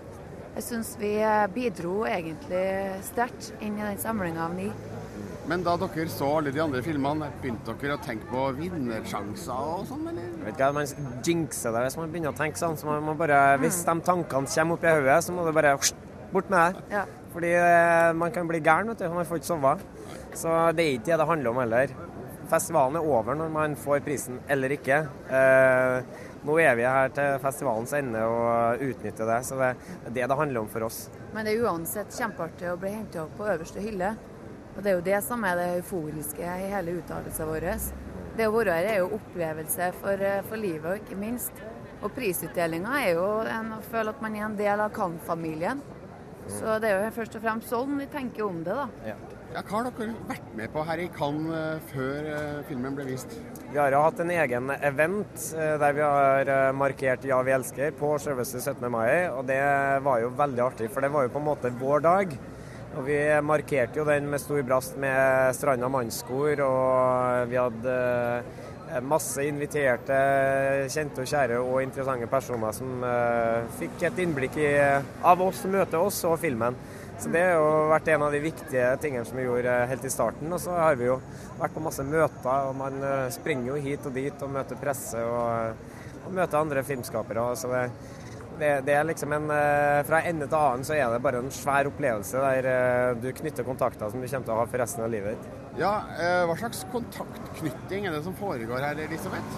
Jeg syns vi bidro egentlig sterkt inn i den samlinga av ni. Men da dere så alle de andre filmene, begynte dere å tenke på vinnersjanser og sånn, eller? Jeg vet ikke, Man jinxer det hvis man begynner å tenke sånn. Så man må bare, Hvis de tankene kommer opp i hodet, så må du bare bort med det. Ja. Fordi eh, man kan bli gæren, vet du. Man får ikke sove. Så det er ikke det det handler om heller. Festivalen er over når man får prisen eller ikke. Eh, nå er vi her til festivalens ende og utnytter det. Så det er det det handler om for oss. Men det er uansett kjempeartig å bli hentet opp på øverste hylle. Og det er jo det som er det euforiske i hele uttalelsen vår. Det å være her er jo opplevelse for, eh, for livet, og ikke minst. Og prisutdelinga er jo en, å føle at man er en del av Kang-familien. Så det er jo først og fremst sånn vi tenker om det, da. Ja. Ja, hva har dere vært med på her i Cannes eh, før eh, filmen ble vist? Vi har jo hatt en egen event der vi har markert 'Ja, vi elsker' på selveste 17. mai. Og det var jo veldig artig, for det var jo på en måte vår dag. Og vi markerte jo den med stor brast med Stranda mannskor, og vi hadde eh, masse inviterte kjente og kjære og interessante personer som eh, fikk et innblikk i, av oss, møte oss og filmen. Så det har jo vært en av de viktige tingene som vi gjorde eh, helt i starten. Og så har vi jo vært på masse møter, og man springer jo hit og dit og møter presse og, og møter andre filmskapere. Så det, det, det er liksom en eh, Fra ende til annen så er det bare en svær opplevelse der eh, du knytter kontakter som du kommer til å ha for resten av livet ditt. Ja, eh, Hva slags kontaktknytting er det som foregår her, Elisabeth?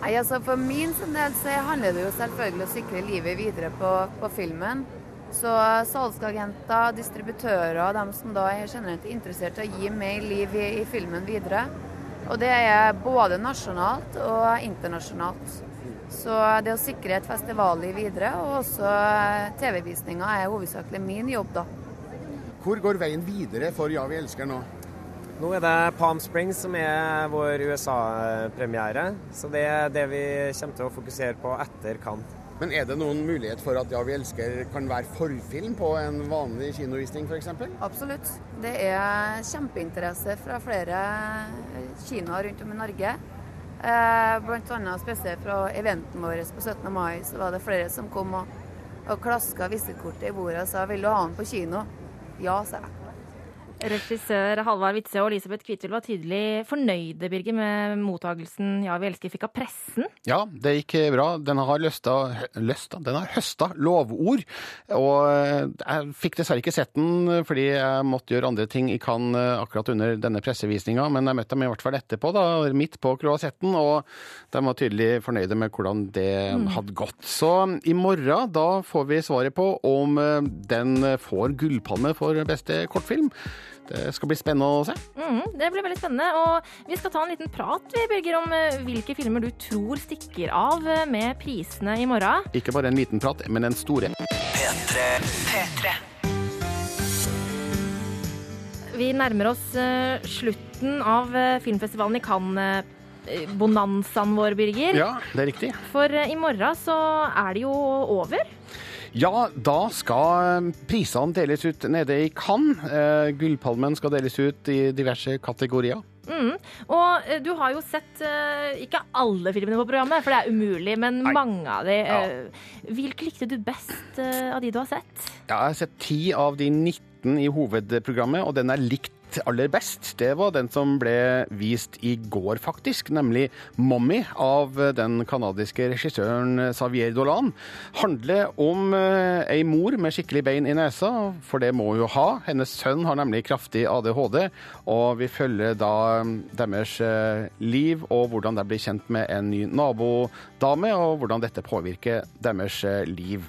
Nei, altså For min del så handler det jo selvfølgelig å sikre livet videre på, på filmen. Så salgsagenter, distributører, og dem som da er generelt interessert i å gi mer liv i, i filmen videre. Og det er både nasjonalt og internasjonalt. Så det å sikre et festivalliv videre, og også TV-visninga, er hovedsakelig min jobb, da. Hvor går veien videre for Ja, vi elsker nå? Nå er det Palm Springs som er vår USA-premiere. Så det er det vi kommer til å fokusere på etter Cannes. Men er det noen mulighet for at Ja, vi elsker kan være forfilm på en vanlig kinovisning f.eks.? Absolutt. Det er kjempeinteresse fra flere kinoer rundt om i Norge. Eh, blant annet spesielt fra eventen vår på 17. mai, så var det flere som kom og, og klaska visittkortet i bordet og sa 'vil du ha den på kino'? Ja, sa jeg. Regissør Halvard Witzøe og Elisabeth Kvitvild var tydelig fornøyde Birger, med mottagelsen Ja, vi elsker fikk av pressen. Ja, det gikk bra. Den har løsta, løsta Den har høsta lovord. Og jeg fikk dessverre ikke sett den fordi jeg måtte gjøre andre ting i Cannes akkurat under denne pressevisninga, men jeg møtte dem i hvert fall etterpå, da, midt på kroasetten, og de var tydelig fornøyde med hvordan det hadde gått. Så i morgen da får vi svaret på om den får gullpalme for beste kortfilm. Det skal bli spennende å se. Mm, det blir veldig spennende. Og vi skal ta en liten prat vi, Birger, om eh, hvilke filmer du tror stikker av eh, med prisene i morgen. Ikke bare en liten prat, men en stor P3. Vi nærmer oss eh, slutten av eh, filmfestivalen i Cannes. eh, Bonanzaen vår, Birger. Ja, det er riktig. For eh, i morgen så er det jo over. Ja, da skal prisene deles ut nede i Cannes. Eh, Gullpalmen skal deles ut i diverse kategorier. Mm. Og eh, du har jo sett eh, ikke alle filmene på programmet, for det er umulig, men mange av de. Ja. Hvilke likte du best eh, av de du har sett? Ja, jeg har sett ti av de 19 i hovedprogrammet, og den er likt aller best. Det var den som ble vist i går, faktisk, nemlig 'Mommy' av den canadiske regissøren Xavier Dolan. Handler om eh, ei mor med skikkelig bein i nesa, for det må hun jo ha. Hennes sønn har nemlig kraftig ADHD, og vi følger da mm, deres eh, liv og hvordan de blir kjent med en ny nabodame, og hvordan dette påvirker deres liv. liv.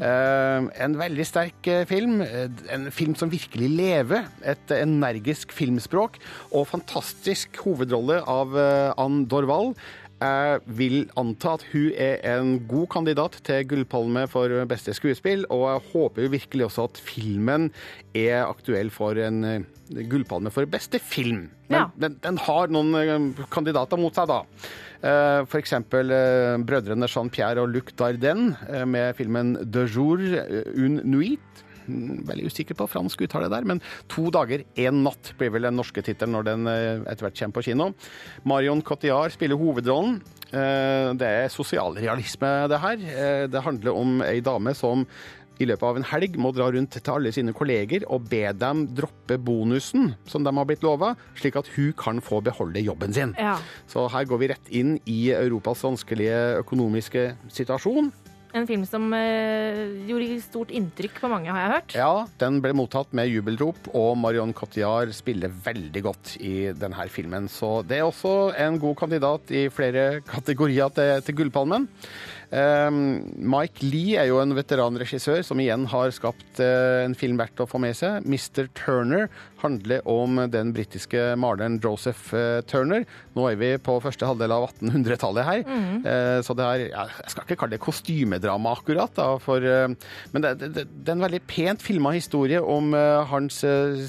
Uh, en veldig sterk eh, film. eh, En film som virkelig lever. Et energisk filmspråk og fantastisk hovedrolle av eh, Ann Dorvald. Jeg vil anta at hun er en god kandidat til Gullpalme for beste skuespill, og jeg håper virkelig også at filmen er aktuell for en eh, Gullpalme for beste film. Men Ja. den, den har noen eh, kandidater mot seg, da. Eh, eksempel eh, brødrene Jean-Pierre og Luc Dardenne eh, med filmen De jour une nuit. Mm, Veldig usikker på fransk uttale der, men To dager, én natt blir vel den norske tittelen når den etter hvert kommer på kino. Marion Cotillard spiller hovedrollen. Det er sosialrealisme, det her. Det handler om ei dame som i løpet av en helg må dra rundt til alle sine kolleger og be dem droppe bonusen som de har blitt lova, slik at hun kan få beholde jobben sin. Ja. Så her går vi rett inn i Europas vanskelige økonomiske situasjon. En film som øh, gjorde stort inntrykk på mange, har jeg hørt. Ja, den ble mottatt med jubelrop, og Marion Cotillard spiller veldig godt i denne filmen. Så det er også en god kandidat i flere kategorier til, til Gullpalmen. Um, Mike Lee er jo en veteranregissør som igjen har skapt eh, en film verdt å få med seg. 'Mr. Turner' handler om den britiske maleren Joseph eh, Turner. Nå er vi på første halvdel av 1800-tallet her, mm så det er Jeg skal ikke kalle det kostymedrama, akkurat, da, for, men det, det, det er en veldig pent filma historie om hans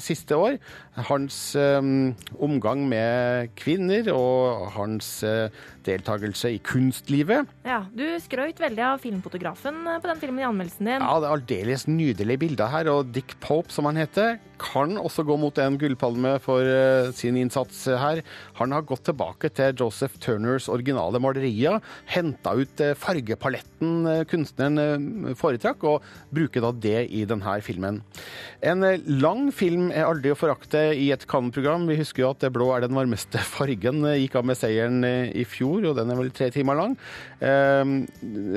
siste år. Hans um, omgang med kvinner og hans uh, deltakelse i kunstlivet. Ja, Du skrøt veldig av filmfotografen eh, på den filmen i anmeldelsen din. Ja, det er aldeles nydelige bilder her, og Dick Pope, som han heter, kan også gå mot en gullpalme for uh, sin innsats her. Han har gått tilbake til Joseph Turners originale malerier, henta ut eh, fargepaletten eh, kunstneren eh, foretrakk, og bruker da det i denne filmen. En lang film er aldri å forakte i et Cannes-program. Vi husker jo at det blå er den varmeste *laughs* fargen, gikk av med seieren i fjor, og den er vel tre timer lang.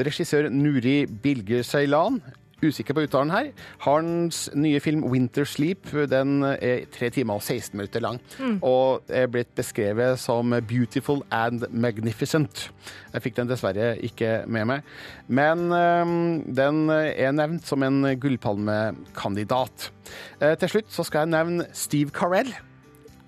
Regissør Nuri Bilger Ceylan Usikker på uttalen her. Hans nye film 'Winter Sleep' den er 3 timer og 16 minutter lang. Mm. Og er blitt beskrevet som 'beautiful and magnificent'. Jeg fikk den dessverre ikke med meg. Men øhm, den er nevnt som en gullpalmekandidat. Eh, til slutt så skal jeg nevne Steve Carell.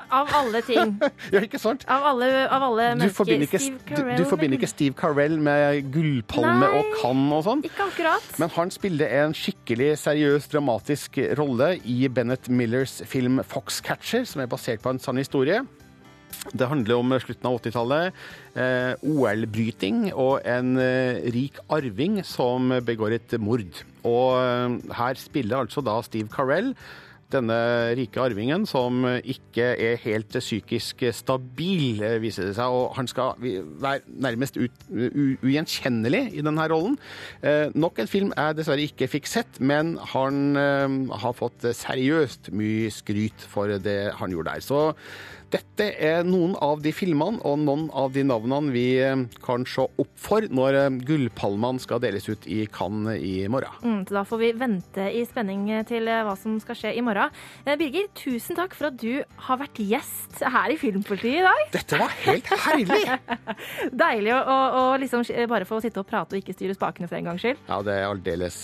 Av alle ting. *laughs* ja, ikke sant? Av alle, av alle Du mennesker. forbinder, ikke, Steve du, du forbinder ikke Steve Carell med gullpalme og Cannes og sånn? Ikke akkurat. Men han spiller en skikkelig seriøs, dramatisk rolle i Bennett Millers film 'Foxcatcher', som er basert på en sann historie. Det handler om slutten av 80-tallet, eh, OL-bryting og en eh, rik arving som begår et mord. Og eh, her spiller altså da Steve Carell denne rike arvingen som ikke er helt psykisk stabil, eh, viser det seg. Og han skal være nærmest ugjenkjennelig i denne rollen. Eh, nok en film jeg dessverre ikke fikk sett, men han eh, har fått seriøst mye skryt for det han gjorde der. Så dette er noen av de filmene og noen av de navnene vi eh, kan se opp for når eh, Gullpalmene skal deles ut i Cannes i morgen. Mm, så da får vi vente i spenning til eh, hva som skal skje i morgen. Birger, tusen takk for at du har vært gjest her i Filmpolitiet i dag. Dette var helt herlig! *laughs* Deilig å, å, liksom bare få sitte og prate og ikke styre spakene for en gangs skyld. Ja, det er aldeles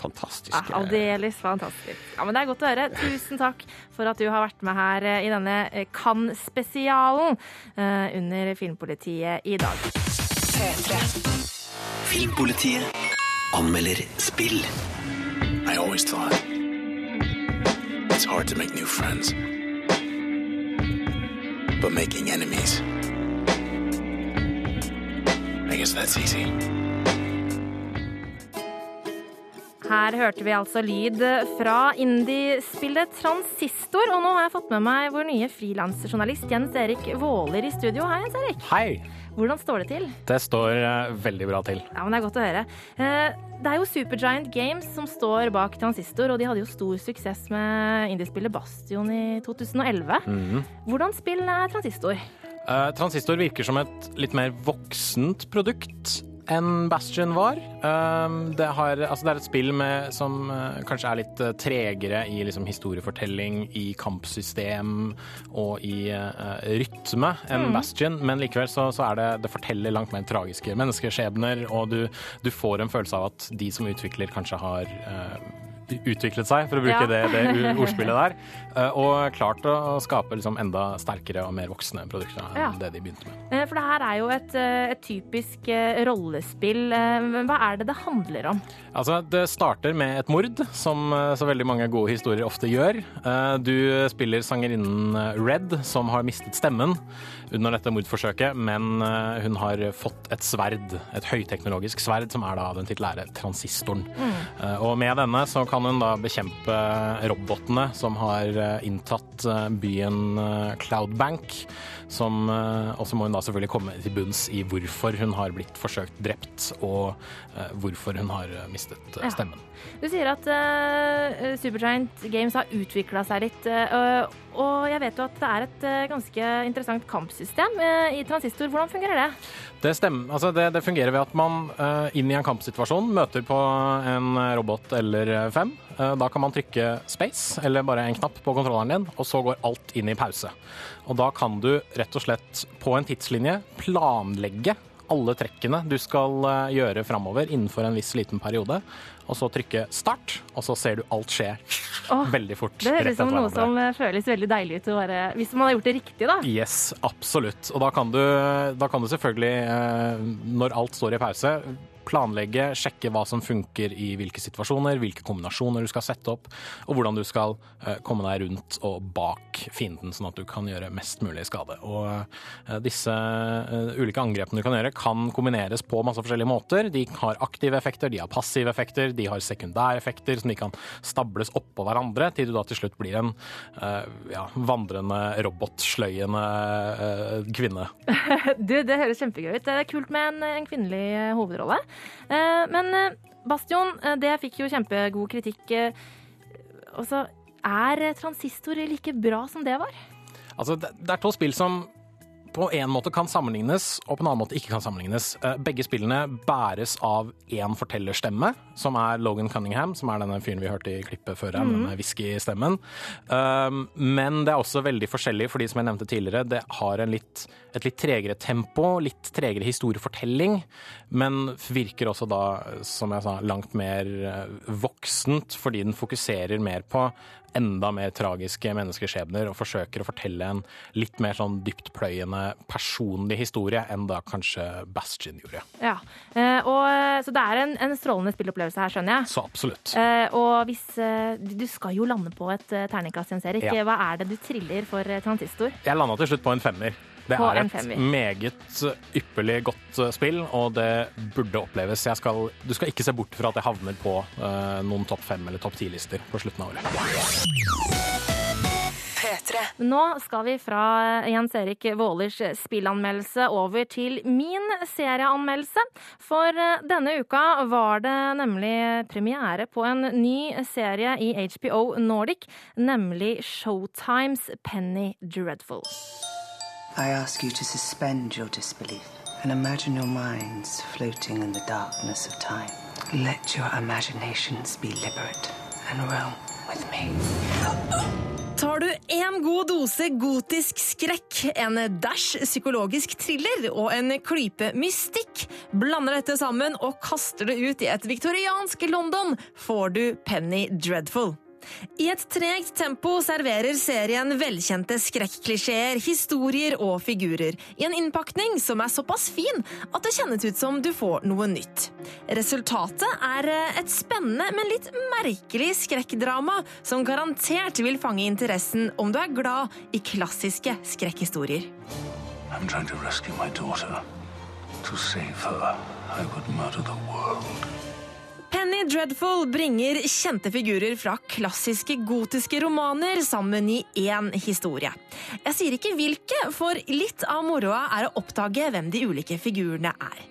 fantastisk. Ja, Aldeles fantastisk. Ja, men Det er godt å høre. Tusen takk for at du har vært med her eh, i denne eh, Cannes-spesialen eh, under Filmpolitiet i dag. Filmpolitiet anmelder spill. I always thought it's hard to make new friends. But making enemies, I guess that's easy. Her hørte vi altså lyd fra indiespillet Transistor, og nå har jeg fått med meg vår nye frilansjournalist Jens Erik Våler i studio. Hei, Jens Erik. Hei. Hvordan står det til? Det står eh, veldig bra til. Ja, men Det er godt å høre. Eh, Det er jo Supergiant Games som står bak Transistor, og de hadde jo stor suksess med indiespillet Bastion i 2011. Mhm. Hvordan spill er Transistor? Eh, Transistor virker som et litt mer voksent produkt enn Bastion var. Eh, det, har, altså det er et spill med, som eh, kanskje er litt eh, tregere i liksom, historiefortelling, i kampsystem og i uh, rytme enn mm. Bastion, men likevel så, så er det Det forteller langt mer tragiske menneskeskjebner, og du, du får en følelse av at de som utvikler, kanskje har eh, utviklet seg, for å bruke Ja. det, det *laughs* ordspillet der, eh, og klart å skape liksom enda sterkere og mer voksne produkter enn Ja. det de begynte med. Eh, For det her er jo et, eh, et typisk rollespill. Hva er det det handler om? Altså, Det starter med et mord, som så veldig mange gode historier ofte gjør. Du spiller sangerinnen Red, som har mistet stemmen under dette mordforsøket, men hun har fått et sverd, et høyteknologisk sverd, som er da den titulære transistoren. Mm. Og med denne så kan hun da bekjempe robotene som har eh, inntatt eh, byen eh, Cloudbank. Som, og så må hun da selvfølgelig komme til bunns i hvorfor hun har blitt forsøkt drept, og hvorfor hun har mistet stemmen. Ja. Du sier at uh, Supergiant Games har utvikla seg litt. Uh, og jeg vet jo at det er et uh, ganske interessant kampsystem i Transistor. Hvordan fungerer det? Det, stemmer, altså det, det fungerer ved at man uh, inn i en kampsituasjon møter på en robot eller fem. Uh, da kan man trykke space, eller bare en knapp på kontrolleren din, og så går alt inn i pause. Og da kan du rett og slett på en tidslinje planlegge alle trekkene du skal eh, gjøre framover innenfor en viss liten periode. og så trykke start, og så ser du alt skje oh, veldig fort. Det høres ut som noe som eh, føles veldig deilig ut være Hvis man har gjort det riktig, da. Yes, absolutt. Og da kan du, da kan du selvfølgelig, eh, når alt står i pause, planlegge, sjekke hva som funker i hvilke situasjoner, hvilke kombinasjoner du skal sette opp, og hvordan du skal eh, komme deg rundt og bak fienden, sånn at du kan gjøre mest mulig skade. Og eh, disse eh, ulike angrepene du kan gjøre, kan kombineres på masse forskjellige måter. De har aktive effekter, de har passive effekter, de har sekundæreffekter som de kan stables oppå hverandre, til du da til slutt blir en ja, vandrende, robotsløyende kvinne. *laughs* Du, det høres kjempegøy ut. Det er kult med en, en kvinnelig hovedrolle. Eh, Men eh, Bastion, eh, det fikk jo kjempegod kritikk. Altså, er transistor like bra som det var? Altså, det er to spill som på en måte kan sammenlignes, og på en annen måte ikke kan sammenlignes. Eh, Begge spillene bæres av én fortellerstemme, som er Logan Cunningham, som er denne fyren vi hørte i klippet før her, Mhm. denne whisky-stemmen. Um, Men det er også veldig forskjellig, fordi som jeg nevnte tidligere, det har en litt, et litt tregere tempo, litt tregere historiefortelling, men virker også da, som jeg sa, langt mer eh, voksent, fordi den fokuserer mer på enda mer tragiske menneskeskjebner og forsøker å fortelle en litt mer sånn dyptpløyende personlig historie enn da kanskje Bastion gjorde. Ja. Eh, og, eh, så det er en, en strålende spillopplevelse her, skjønner jeg. Så absolutt. Eh, og hvis Du skal jo lande på et terningkast, Jens Erik. Ja. Hva er det du triller for transistor? Jeg landa til slutt på en femmer. Det På er et meget ypperlig godt eh, spill, og det burde oppleves. Jeg skal, du skal ikke se bort fra at jeg havner på uh, noen topp fem eller topp ti-lister på slutten av året. Nå skal vi fra Jens Erik Vålers spillanmeldelse over til min serieanmeldelse. For eh, denne uka var det nemlig premiere på en ny serie i HBO Nordic, nemlig Showtimes Penny Dreadful. I ask you to suspend your disbelief and imagine your minds floating in the darkness of time. Let your imaginations be liberate and roam with me. Tar du en god dose gotisk skrekk, en dash psykologisk thriller og en klype mystikk, blander dette sammen og kaster det ut i et viktoriansk London, får du Penny Dreadful. I et tregt tempo serverer serien velkjente skrekklisjeer, historier og figurer i en innpakning som er såpass fin at det kjennes ut som du får noe nytt. Resultatet er eh, et spennende, men litt merkelig skrekkdrama som garantert vil fange interessen om du er glad i klassiske skrekkhistorier. I'm trying to rescue my daughter. To save her, I would murder the. Penny Dreadful bringer kjente figurer fra klassiske gotiske romaner sammen i én historie. Jeg sier ikke hvilke, for litt av moroa er å oppdage hvem de ulike figurene er.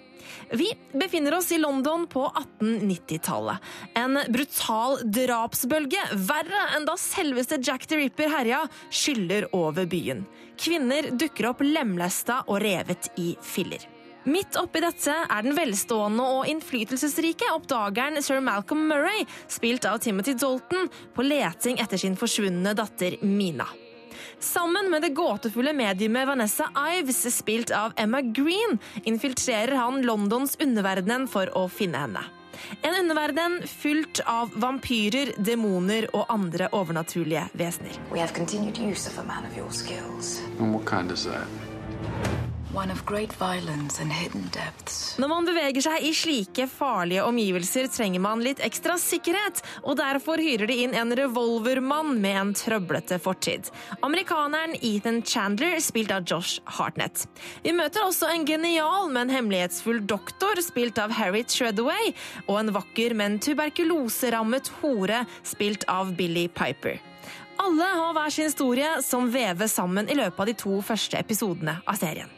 Vi befinner oss i London på 1890-tallet. En brutal drapsbølge, verre enn da selveste Jack the Ripper herja, skyller over byen. Kvinner dukker opp lemlesta og revet i filler. Midt oppi dette er den velstående og innflytelsesrike oppdageren sir Malcolm Murray, spilt av Timothy Dalton, på leting etter sin forsvunne datter Mina. Sammen med det gåtefulle mediumet Vanessa Ives, spilt av Emma Green, infiltrerer han Londons underverdenen for å finne henne. En underverden fylt av vampyrer, demoner og andre overnaturlige vesener. We have continued use of a man of your skills. And what kind is that? Når man beveger seg i slike farlige omgivelser, trenger man litt ekstra sikkerhet, og derfor hyrer de inn en revolvermann med en trøblete fortid. Amerikaneren Ethan Chandler, spilt av Josh Hartnett. Vi møter også en genial, men hemmelighetsfull doktor, spilt av Harriet Treadaway, og en vakker, men tuberkuloserammet hore, spilt av Billy Piper. Alle har hver sin historie som veves sammen i løpet av de to første episodene av serien.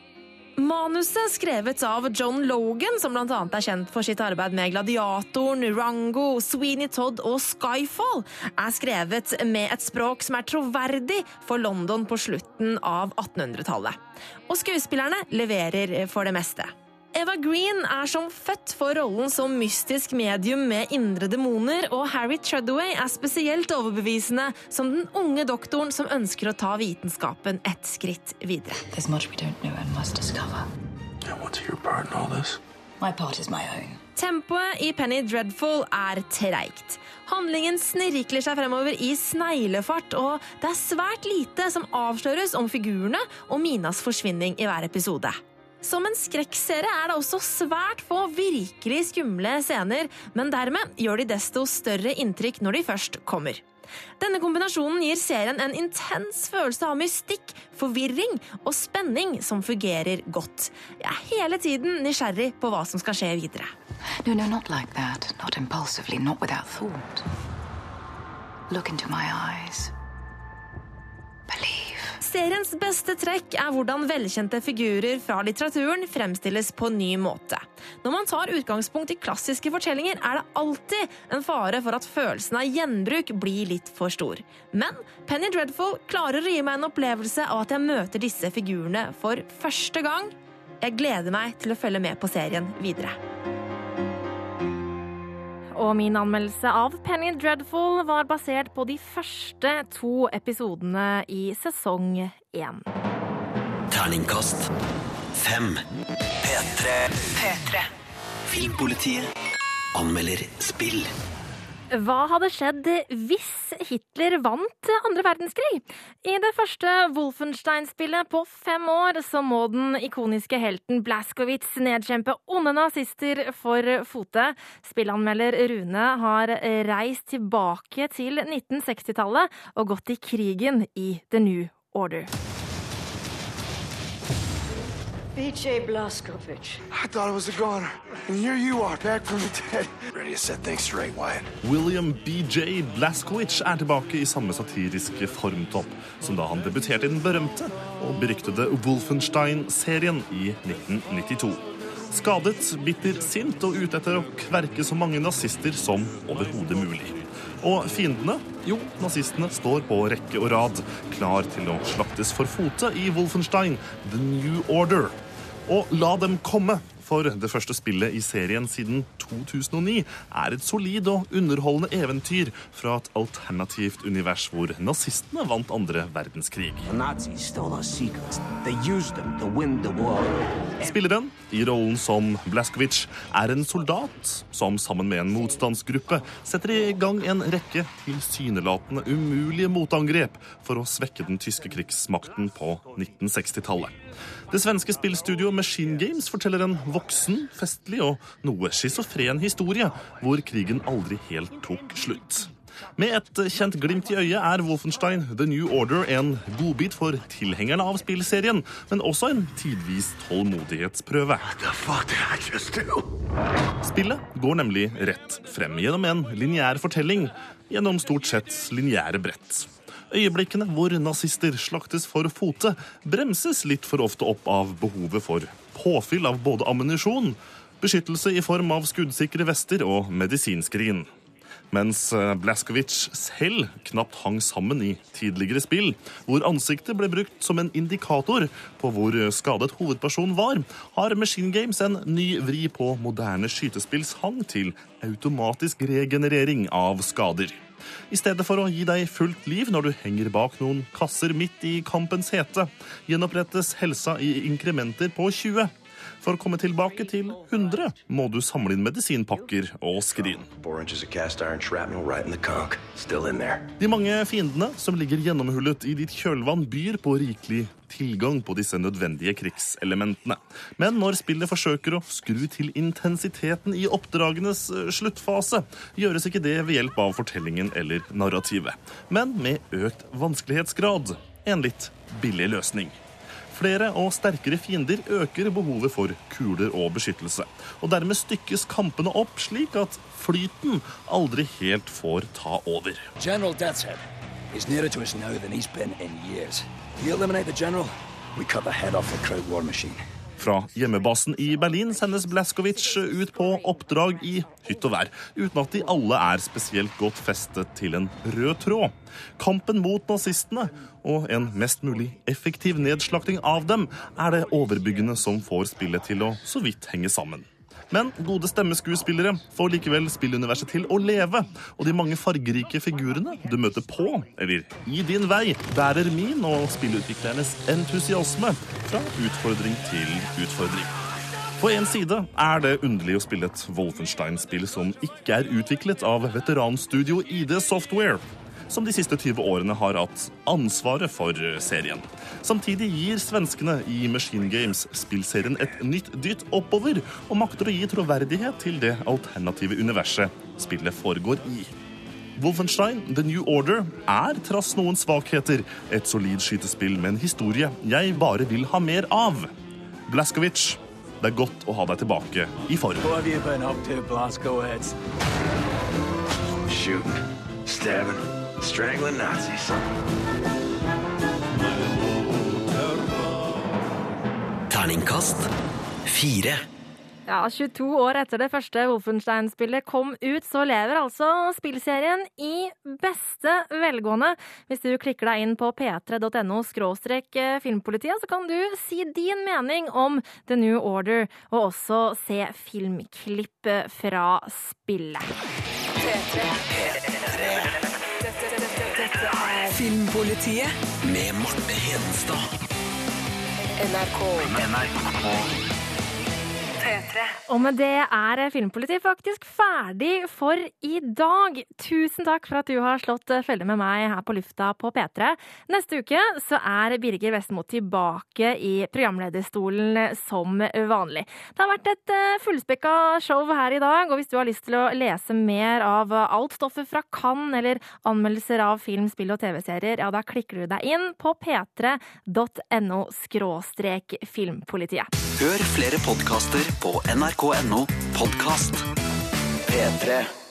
Manuset, skrevet av John Logan, som bl.a. er kjent for sitt arbeid med Gladiatoren, Rango, Sweeney Todd og Skyfall, er skrevet med et språk som er troverdig for London på slutten av 1800-tallet. Og skuespillerne leverer for det meste. Eva Green er som født for rollen som mystisk medium med indre demoner, og Harry Treadaway er spesielt overbevisende som den unge doktoren som ønsker å ta vitenskapen et skritt videre. There's much we don't know and must discover. And what's your part in all this? My part is my own. Tempoet i Penny Dreadful er treigt. Handlingen snirkler seg fremover i sneglefart, og det er svært lite som avsløres om figurene og Minas forsvinning i hver episode. Som en skrekkserie er det også svært få virkelig skumle scener, men dermed gjør de desto større inntrykk når de først kommer. Denne kombinasjonen gir serien en intens følelse av mystikk, forvirring og spenning som fungerer godt. Jeg er hele tiden nysgjerrig på hva som skal skje videre. No, no, not like that. Not impulsively, not without thought. Look into my eyes. Seriens beste trekk er hvordan velkjente figurer fra litteraturen fremstilles på ny måte. Når man tar utgangspunkt i klassiske fortellinger, er det alltid en fare for at følelsen av gjenbruk blir litt for stor. Men Penny Dreadful klarer å gi meg en opplevelse av at jeg møter disse figurene for første gang. Jeg gleder meg til å følge med på serien videre. Og min anmeldelse av Penny Dreadful var basert på de første to episodene i sesong én. Terningkast fem. P3. P3. Filmpolitiet anmelder spill. Hva hadde skjedd hvis Hitler vant andre verdenskrig? I det første Wolfenstein-spillet på fem år så må den ikoniske helten Blaskowitz nedkjempe onde nazister for fote. Spillanmelder Rune har reist tilbake til 1960-tallet og gått i krigen i The New Order. B.J. Blaskovich. I thought I was a goner. And here you are, back from the dead. Ready to set things straight, Wyatt. William B.J. Blazkowicz er tilbake i samme satiriske formtopp som da han debuterte i den berømte og beryktede Wolfenstein-serien i 1992. Skadet, bitter, sint og ute etter å kverke så mange nazister som overhodet mulig. Og fiendene? Jo, nazistene står på rekke og rad, klar til å slaktes for fote i Wolfenstein The New Order. Og la dem komme, for det første spillet i serien siden 2009 er et solid og underholdende eventyr fra et alternativt univers hvor nazistene vant andre verdenskrig. Spilleren, i rollen som Blaskowicz, er en soldat som sammen med en motstandsgruppe setter i gang en rekke tilsynelatende umulige motangrep for å svekke den tyske krigsmakten på 1960-tallet. Det svenske spillstudioet Machine Games forteller en voksen, festlig og noe schizofren historie hvor krigen aldri helt tok slutt. Med et kjent glimt i øyet er Wolfenstein The New Order en godbit for tilhengerne av spillserien, men også en tidvis tålmodighetsprøve. Spillet går nemlig rett frem gjennom en lineær fortelling gjennom stort sett lineære brett. Øyeblikkene hvor nazister slaktes for fote, bremses litt for ofte opp av behovet for påfyll av både ammunisjon, beskyttelse i form av skuddsikre vester og medisinskrin. Mens Blaskowicz selv knapt hang sammen i tidligere spill, hvor ansiktet ble brukt som en indikator på hvor skadet hovedpersonen var, har Machine Games en ny vri på moderne skytespills hang til automatisk regenerering av skader. I stedet for å gi deg fullt liv når du henger bak noen kasser midt i kampens hete, gjenopprettes helsa i inkrementer på 20. For å komme tilbake til 100 må du samle inn medisinpakker og skrin. De mange fiendene som ligger gjennomhullet i ditt kjølvann, byr på rikelig tilgang på disse nødvendige krigselementene. Men når spillet forsøker å skru til intensiteten i oppdragenes sluttfase, gjøres ikke det ved hjelp av fortellingen eller narrativet, men med økt vanskelighetsgrad. En litt billig løsning. Flere og sterkere fiender øker behovet for kuler og beskyttelse. Og dermed stykkes kampene opp slik at flyten aldri helt får ta over. General Deathshead is nearer to us now than he's been in years. We eliminate the general, we cut the head off the crowd war machine. Fra hjemmebasen i Berlin sendes Blaskovic ut på oppdrag i hytt og vær, uten at de alle er spesielt godt festet til en rød tråd. Kampen mot nazistene og en mest mulig effektiv nedslakting av dem er det overbyggende som får spillet til å så vidt henge sammen. Men gode stemmeskuespillere får likevel spilluniverset til å leve, og de mange fargerike figurene du møter på, eller i din vei, bærer min og spillutviklernes entusiasme fra utfordring til utfordring. På en side er det underlig å spille et Wolfenstein-spill som ikke er utviklet av veteranstudio ID Software, som de siste 20 årene har hatt ansvaret for serien. Samtidig gir svenskene i Machine Games spillserien et nytt dytt oppover, og makter å gi troverdighet til det alternative universet spillet foregår i. Wolfenstein The New Order er, trass noen svakheter, et solid skytespill med en historie jeg bare vil ha mer av. Blaskovic, det er godt å ha deg tilbake i form. What have you been up to, Blazkowicz? Shooting, stabbing, strangling Nazis. Terningkast fire. Ja, 22 år etter det første Wolfenstein-spillet kom ut, så lever altså spillserien i beste velgående. Hvis du klikker deg inn på p3.no skråstrek eh, filmpolitiet, så kan du si din mening om The New Order, og også se filmklipp fra spillet. Filmpolitiet Med Marte Hedenstad. NRK. NRK. Og med det er Filmpolitiet faktisk ferdig for i dag. Tusen takk for at du har slått følge med meg her på lufta på P3. Neste uke så er Birger Vestmo tilbake i programlederstolen som vanlig. Det har vært et eh, fullspekka show her i dag, og hvis du har lyst til å lese mer av alt stoffet fra Cannes eller anmeldelser av film, spill og TV-serier, ja, da klikker du deg inn på p3.no skråstrek filmpolitiet. Hør flere podkaster på nrk.no podkast. P3.